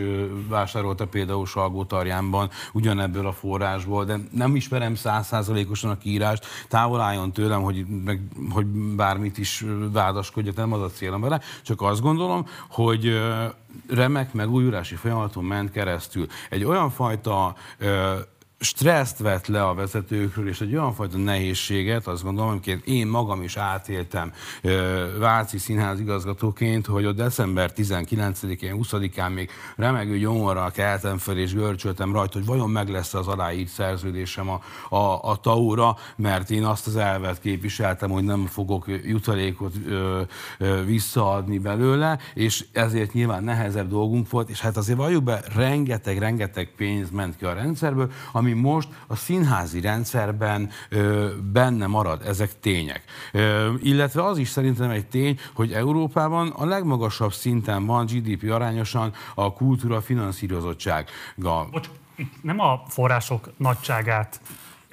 vásárolta például Salgó Tarjánban ugyanebből a forrásból, de nem ismerem százszázalékosan a kiírást, távol álljon tőlem, hogy, meg, hogy bármit is vádaskodjak, nem az a célom vele, csak azt gondolom, hogy remek megújulási folyamaton ment keresztül. Egy olyan fajta ö, stresszt vett le a vezetőkről, és egy olyan fajta nehézséget, azt gondolom, amiket én magam is átéltem Váci Színház igazgatóként, hogy a december 19-én, 20-án még remegő gyomorral keltem fel, és görcsöltem rajta, hogy vajon meg lesz az aláírt szerződésem a, a, a TAU-ra, mert én azt az elvet képviseltem, hogy nem fogok jutalékot ö, ö, visszaadni belőle, és ezért nyilván nehezebb dolgunk volt, és hát azért valljuk be, rengeteg-rengeteg pénz ment ki a rendszerből, ami ami most a színházi rendszerben ö, benne marad, ezek tények. Ö, illetve az is szerintem egy tény, hogy Európában a legmagasabb szinten van GDP arányosan a kultúra finanszírozottsága. Bocs, itt nem a források nagyságát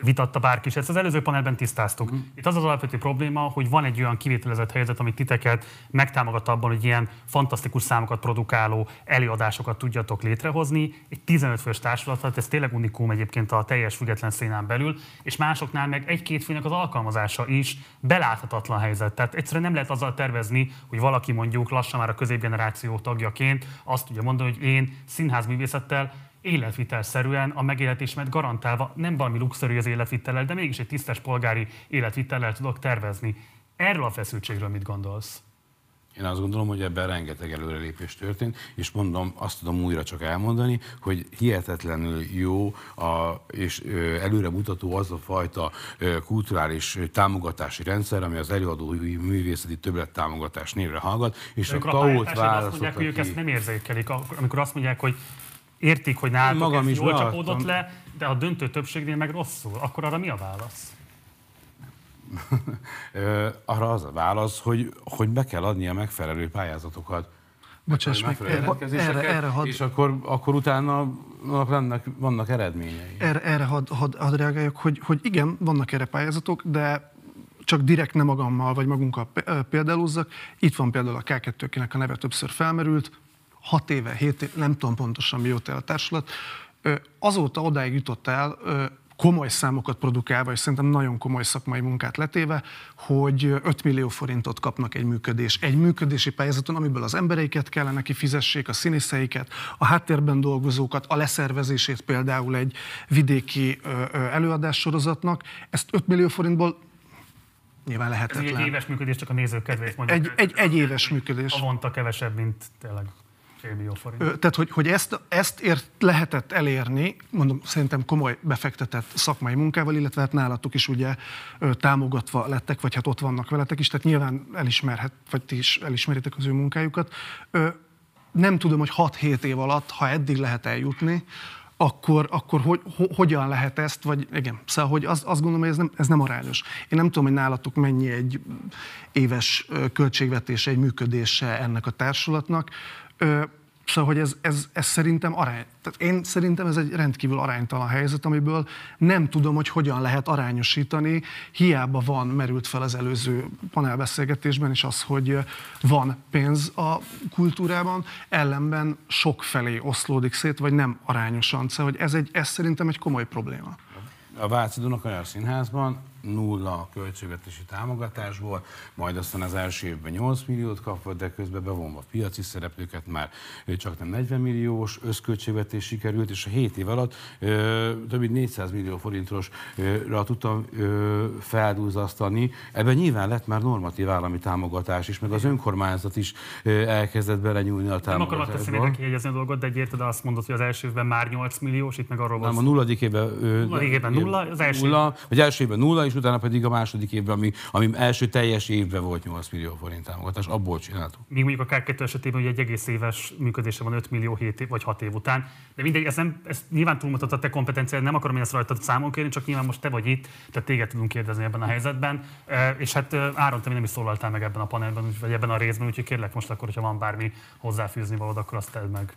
vitatta bárki is. Ezt az előző panelben tisztáztuk. Mm. Itt az az alapvető probléma, hogy van egy olyan kivételezett helyzet, amit titeket megtámogat abban, hogy ilyen fantasztikus számokat produkáló előadásokat tudjatok létrehozni. Egy 15 fős társulat, ez tényleg unikum egyébként a teljes független szénán belül, és másoknál meg egy-két főnek az alkalmazása is beláthatatlan helyzet. Tehát egyszerűen nem lehet azzal tervezni, hogy valaki mondjuk lassan már a középgeneráció tagjaként azt tudja mondani, hogy én színházművészettel életvitelszerűen a megélhetésemet garantálva, nem valami luxorű az életvitellel, de mégis egy tisztes polgári életvitellel tudok tervezni. Erről a feszültségről mit gondolsz? Én azt gondolom, hogy ebben rengeteg előrelépés történt, és mondom, azt tudom újra csak elmondani, hogy hihetetlenül jó a, és előre mutató az a fajta kulturális támogatási rendszer, ami az előadói művészeti többlet támogatás névre hallgat, és a, a TAO-t választott. Azt mondják, hogy ők ezt nem érzékelik, amikor azt mondják, hogy értik, hogy nálatok magam is jól csapódott le, de a döntő többségnél meg rosszul. Akkor arra mi a válasz? arra az a válasz, hogy, hogy be kell adni a megfelelő pályázatokat. Bocsáss meg, erre, erre, erre had... És akkor, akkor utána vannak, vannak eredményei. Erre, erre hadd had, had reagáljak, hogy, hogy igen, vannak erre pályázatok, de csak direkt nem magammal vagy magunkkal példálózzak. Itt van például a K2, akinek a neve többször felmerült, 6 éve, 7 éve, nem tudom pontosan mióta a társulat, azóta odáig jutott el, komoly számokat produkálva, és szerintem nagyon komoly szakmai munkát letéve, hogy 5 millió forintot kapnak egy működés. Egy működési pályázaton, amiből az embereiket kellene kifizessék, a színészeiket, a háttérben dolgozókat, a leszervezését például egy vidéki előadássorozatnak. Ezt 5 millió forintból nyilván lehetetlen. Ez egy éves működés, csak a nézők kedvéért mondjuk. Egy, egy, egy éves működés. Avonta kevesebb, mint tényleg forint. Tehát, hogy, hogy ezt, ezt ért, lehetett elérni, mondom, szerintem komoly befektetett szakmai munkával, illetve hát nálatok is ugye támogatva lettek, vagy hát ott vannak veletek is, tehát nyilván elismerhet, vagy ti is elismeritek az ő munkájukat. Nem tudom, hogy 6-7 év alatt, ha eddig lehet eljutni, akkor, akkor hogy, ho, hogyan lehet ezt, vagy igen, szóval hogy az, azt gondolom, hogy ez nem, ez nem arányos. Én nem tudom, hogy nálatok mennyi egy éves költségvetése, egy működése ennek a társulatnak. Szóval, hogy ez, ez, ez szerintem arány. Tehát én szerintem ez egy rendkívül aránytalan helyzet, amiből nem tudom, hogy hogyan lehet arányosítani. Hiába van, merült fel az előző panelbeszélgetésben is az, hogy van pénz a kultúrában, ellenben sok felé oszlódik szét, vagy nem arányosan. Szóval, hogy ez, egy, ez szerintem egy komoly probléma. A Váci Dunakanyar Színházban nulla költségvetési támogatásból, majd aztán az első évben 8 milliót kapott, de közben bevonva piaci szereplőket már csak nem 40 milliós összköltségvetés sikerült, és a 7 év alatt ö, több mint 400 millió forintosra tudtam ö, feldúzasztani. Ebben nyilván lett már normatív állami támogatás is, meg az önkormányzat is ö, elkezdett belenyúlni a támogatásba. Nem akarom azt kijegyezni a dolgot, de egy érted, azt mondod, hogy az első évben már 8 milliós, itt meg arról van. Nem, a nulladik évben, ö, nulladik évben nulla, az első nulla, vagy első évben nulla, és utána pedig a második évben, ami, ami első teljes évben volt 8 millió forint támogatás, abból csináltuk. Míg mondjuk a K2 esetében hogy egy egész éves működése van 5 millió 7 év, vagy 6 év után. De mindegy, ez, nem, ez nyilván túlmutat a te kompetenciád, nem akarom én ezt rajtad számon kérni, csak nyilván most te vagy itt, tehát téged tudunk kérdezni ebben a helyzetben. És hát Áron, te nem is szólaltál meg ebben a panelben, vagy ebben a részben, úgyhogy kérlek most akkor, hogyha van bármi hozzáfűzni valód, akkor azt tedd meg.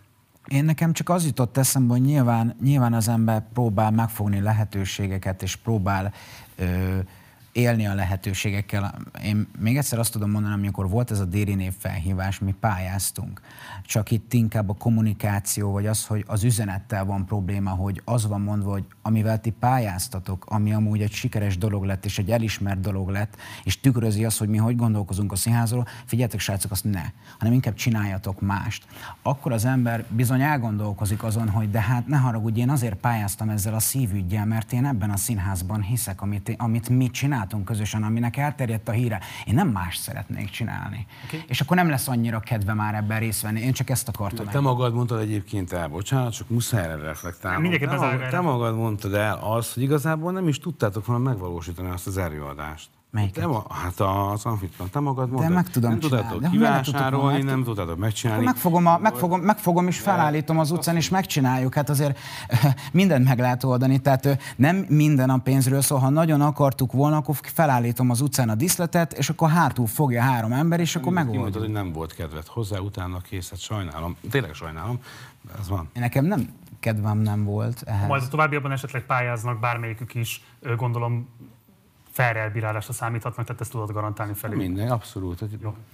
Én nekem csak az jutott eszembe, hogy nyilván, nyilván az ember próbál megfogni lehetőségeket, és próbál ö, élni a lehetőségekkel. Én még egyszer azt tudom mondani, amikor volt ez a déri név felhívás, mi pályáztunk. Csak itt inkább a kommunikáció, vagy az, hogy az üzenettel van probléma, hogy az van mondva, hogy amivel ti pályáztatok, ami amúgy egy sikeres dolog lett, és egy elismert dolog lett, és tükrözi azt, hogy mi hogy gondolkozunk a színházról, figyeljetek srácok, azt ne, hanem inkább csináljatok mást. Akkor az ember bizony elgondolkozik azon, hogy de hát ne haragudj, én azért pályáztam ezzel a szívügyel, mert én ebben a színházban hiszek, amit, amit mi csináltunk közösen, aminek elterjedt a híre. Én nem más szeretnék csinálni. Okay. És akkor nem lesz annyira kedve már ebben részt venni. Én csak ezt akartam. Te el. magad mondtad egyébként el, bocsánat, csak muszáj erre reflektálni. Te, magad, te magad mondtad el azt, hogy igazából nem is tudtátok volna megvalósítani azt az előadást. Melyiket? Te, hát az amfitlan, te magad mondtad. De meg tudom nem tudtátok kivásárolni, nem tudtátok megcsinálni. megfogom, a, megfogom, megfogom és felállítom az utcán, és megcsináljuk. Hát azért mindent meg lehet oldani. Tehát nem minden a pénzről szól. Ha nagyon akartuk volna, akkor felállítom az utcán a diszletet, és akkor hátul fogja három ember, és akkor megoldjuk. Mondtad, hogy nem volt kedved hozzá, utána kész, hát sajnálom. Tényleg sajnálom. Ez van. Nekem nem kedvem nem volt ehhez. Majd a továbbiakban esetleg pályáznak bármelyikük is, gondolom fair elbírálásra számíthatnak, tehát ezt tudod garantálni felé. Minden, abszolút.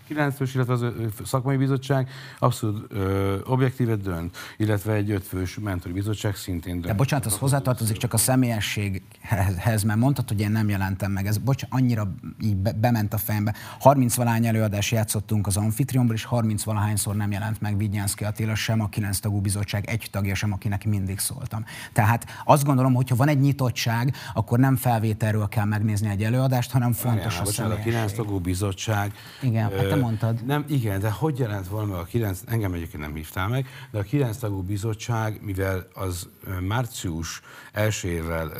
9 illetve az szakmai bizottság abszolút ö, objektívet dönt, illetve egy ötfős mentori bizottság szintén dönt. De bocsánat, az hozzátartozik csak a személyességhez, mert mondtad, hogy én nem jelentem meg. Ez bocs, annyira így be, bement a fejembe. 30 valány előadás játszottunk az Amfitriumból, és 30 valahányszor nem jelent meg Vigyánszki Attila sem, a 9 tagú bizottság egy tagja sem, akinek mindig szóltam. Tehát azt gondolom, hogy ha van egy nyitottság, akkor nem felvételről kell megnézni egy előadást, hanem fontos Várjál, a A 9 tagú bizottság. Igen, ö, hát te mondtad. Nem, igen, de hogy jelent volna a 9, engem egyébként nem hívtál meg, de a 9 tagú bizottság, mivel az március elsőjével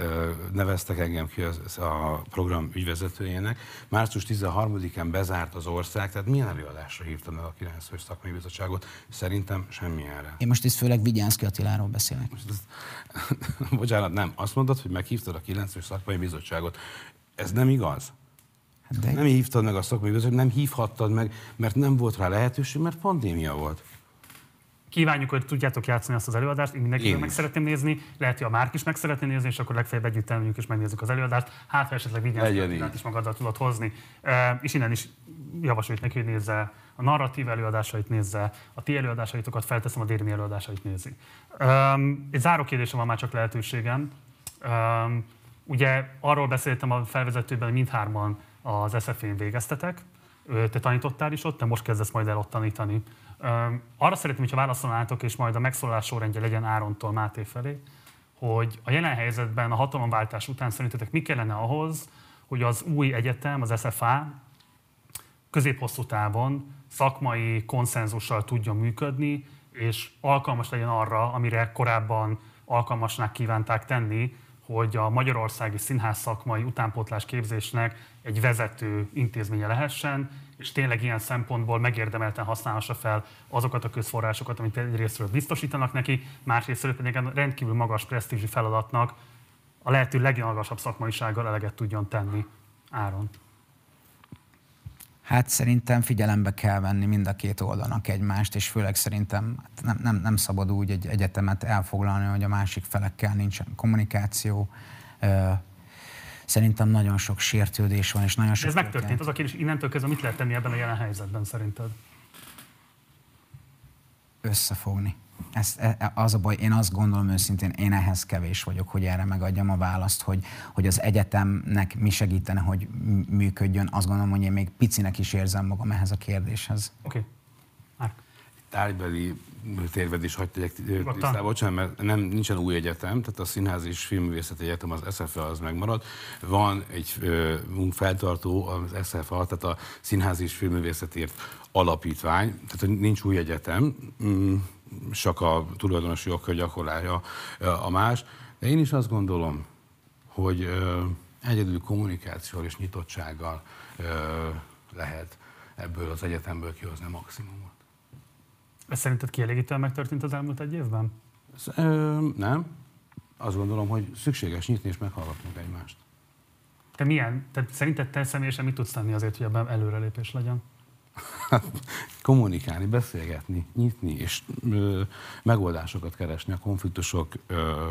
neveztek engem ki az, a program ügyvezetőjének, március 13-án bezárt az ország, tehát milyen előadásra hívtam meg a 9 fős szakmai bizottságot? Szerintem semmilyenre. Én most itt főleg Vigyánszki Attiláról beszélek. Most bocsánat, nem. Azt mondod, hogy meghívtad a 9 fős szakmai bizottságot. Ez nem igaz? Hát de... Nem hívtad meg a szakmai bizottságot, nem hívhattad meg, mert nem volt rá lehetőség, mert pandémia volt. Kívánjuk, hogy tudjátok játszani azt az előadást, én mindenki meg szeretném nézni, lehet, hogy a Márk is meg szeretné nézni, és akkor legfeljebb együtt elmegyünk és megnézzük az előadást. Hát, ha esetleg vigyázz, is magaddal tudod hozni. E, és innen is javasoljuk neki, hogy nézze a narratív előadásait nézze, a ti előadásaitokat felteszem, a Dérni előadásait nézi. Um, egy záró kérdésem van már csak lehetőségem. Um, Ugye arról beszéltem a felvezetőben, hogy mindhárman az SZF-én végeztetek, te tanítottál is ott, te most kezdesz majd el ott tanítani. Arra szeretném, hogyha válaszolnátok, és majd a megszólalás sorrendje legyen Árontól Máté felé, hogy a jelen helyzetben, a hatalomváltás után szerintetek mi kellene ahhoz, hogy az új egyetem, az SFA középhosszú távon szakmai konszenzussal tudjon működni, és alkalmas legyen arra, amire korábban alkalmasnak kívánták tenni, hogy a Magyarországi Színház szakmai utánpótlás képzésnek egy vezető intézménye lehessen, és tényleg ilyen szempontból megérdemelten használhassa fel azokat a közforrásokat, amit egyrésztről biztosítanak neki, másrésztről pedig rendkívül magas presztízsi feladatnak a lehető legmagasabb szakmaisággal eleget tudjon tenni Áron. Hát szerintem figyelembe kell venni mind a két oldalnak egymást, és főleg szerintem nem, nem, nem szabad úgy egy egyetemet elfoglalni, hogy a másik felekkel nincsen kommunikáció. Szerintem nagyon sok sértődés van, és nagyon sok... Ez megtörtént. Az a kérdés, innentől kezdve mit lehet tenni ebben a jelen helyzetben szerinted? Összefogni. Ez, e, e, az a baj, én azt gondolom őszintén, én ehhez kevés vagyok, hogy erre megadjam a választ, hogy, hogy az egyetemnek mi segítene, hogy működjön. Azt gondolom, hogy én még picinek is érzem magam ehhez a kérdéshez. Oké. Okay. Tárgybeli térved is hagyd tegyek tisztába, bocsánat, mert nem, nincsen új egyetem, tehát a Színház és Filmművészeti Egyetem, az SFA az megmarad. Van egy feltartó, az SFA, tehát a Színház és Filmművészetért alapítvány, tehát nincs új egyetem. Mm, csak a tulajdonosi jogkör gyakorlálja a más. De én is azt gondolom, hogy egyedül kommunikációval és nyitottsággal lehet ebből az egyetemből kihozni a maximumot. Ez szerinted kielégítően megtörtént az elmúlt egy évben? Nem. Azt gondolom, hogy szükséges nyitni és meghallgatnunk egymást. Te milyen? Te, szerinted te személyesen mit tudsz tenni azért, hogy ebben előrelépés legyen? kommunikálni, beszélgetni, nyitni, és ö, megoldásokat keresni a konfliktusok ö,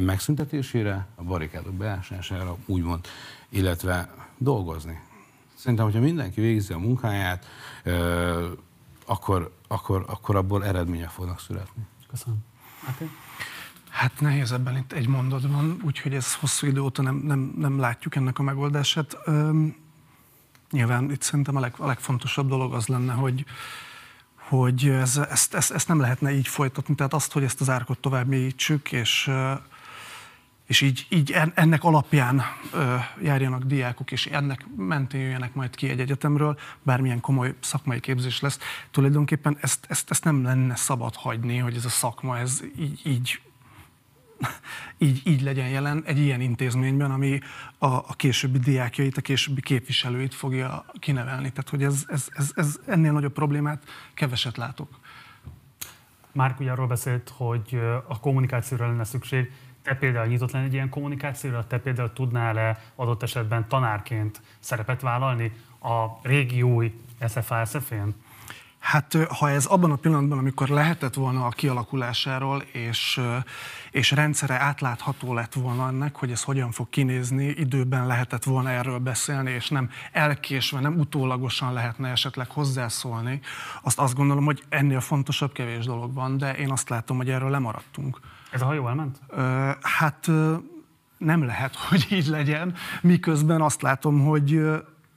megszüntetésére, a barikádok beásására, úgymond, illetve dolgozni. Szerintem, hogyha mindenki végzi a munkáját, akkor, akkor, akkor abból eredmények fognak születni. Köszönöm. Okay. Hát nehéz ebben itt egy mondatban, úgyhogy ez hosszú idő óta nem, nem, nem látjuk ennek a megoldását. Üm, nyilván itt szerintem a, leg, a legfontosabb dolog az lenne, hogy, hogy ez, ezt, ezt, ezt nem lehetne így folytatni. Tehát azt, hogy ezt az árkot tovább mélyítsük, és, és így, így ennek alapján járjanak diákok, és ennek mentén jöjjenek majd ki egy egyetemről, bármilyen komoly szakmai képzés lesz. Tulajdonképpen ezt, ezt, ezt nem lenne szabad hagyni, hogy ez a szakma ez így, így így, így legyen jelen egy ilyen intézményben, ami a, a későbbi diákjait, a későbbi képviselőit fogja kinevelni. Tehát, hogy ez, ez, ez, ez ennél nagyobb problémát keveset látok. Márk ugye arról beszélt, hogy a kommunikációra lenne szükség. Te például nyitott lenne egy ilyen kommunikációra? Te például tudnál-e adott esetben tanárként szerepet vállalni a régiói SFA-SFN? Hát ha ez abban a pillanatban, amikor lehetett volna a kialakulásáról, és, és rendszere átlátható lett volna ennek, hogy ez hogyan fog kinézni, időben lehetett volna erről beszélni, és nem elkésve, nem utólagosan lehetne esetleg hozzászólni, azt azt gondolom, hogy ennél fontosabb kevés dolog van, de én azt látom, hogy erről lemaradtunk. Ez a hajó elment? Hát nem lehet, hogy így legyen, miközben azt látom, hogy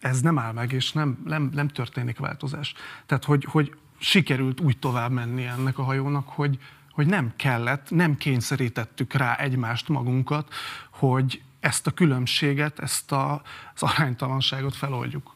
ez nem áll meg, és nem, nem, nem történik változás. Tehát, hogy, hogy sikerült úgy tovább menni ennek a hajónak, hogy, hogy nem kellett, nem kényszerítettük rá egymást magunkat, hogy ezt a különbséget, ezt a, az aránytalanságot feloldjuk.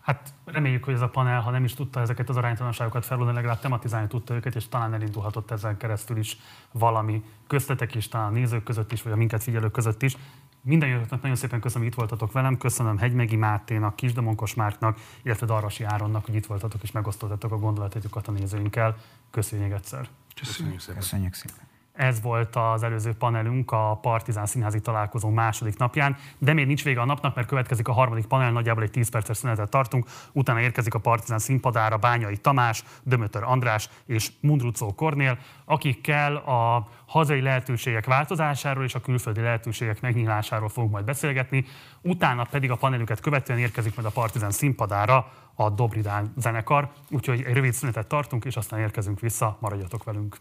Hát reméljük, hogy ez a panel, ha nem is tudta ezeket az aránytalanságokat feloldani, legalább tematizálni tudta őket, és talán elindulhatott ezen keresztül is valami köztetek is, talán nézők között is, vagy a minket figyelők között is. Minden jöttnek nagyon szépen köszönöm, hogy itt voltatok velem. Köszönöm Hegymegi Máténak, Kisdemonkos Márknak, illetve Darvasi Áronnak, hogy itt voltatok és megosztottatok a gondolatokat a nézőinkkel. Köszönjük egyszer. Köszönjük szépen. Köszönjük szépen. Ez volt az előző panelünk a Partizán Színházi találkozó második napján, de még nincs vége a napnak, mert következik a harmadik panel, nagyjából egy 10 perces szünetet tartunk, utána érkezik a Partizán színpadára Bányai Tamás, Dömötör András és Mundrucó Kornél, akikkel a hazai lehetőségek változásáról és a külföldi lehetőségek megnyilásáról fogunk majd beszélgetni, utána pedig a panelüket követően érkezik majd a Partizán színpadára a Dobridán zenekar, úgyhogy egy rövid szünetet tartunk, és aztán érkezünk vissza, maradjatok velünk.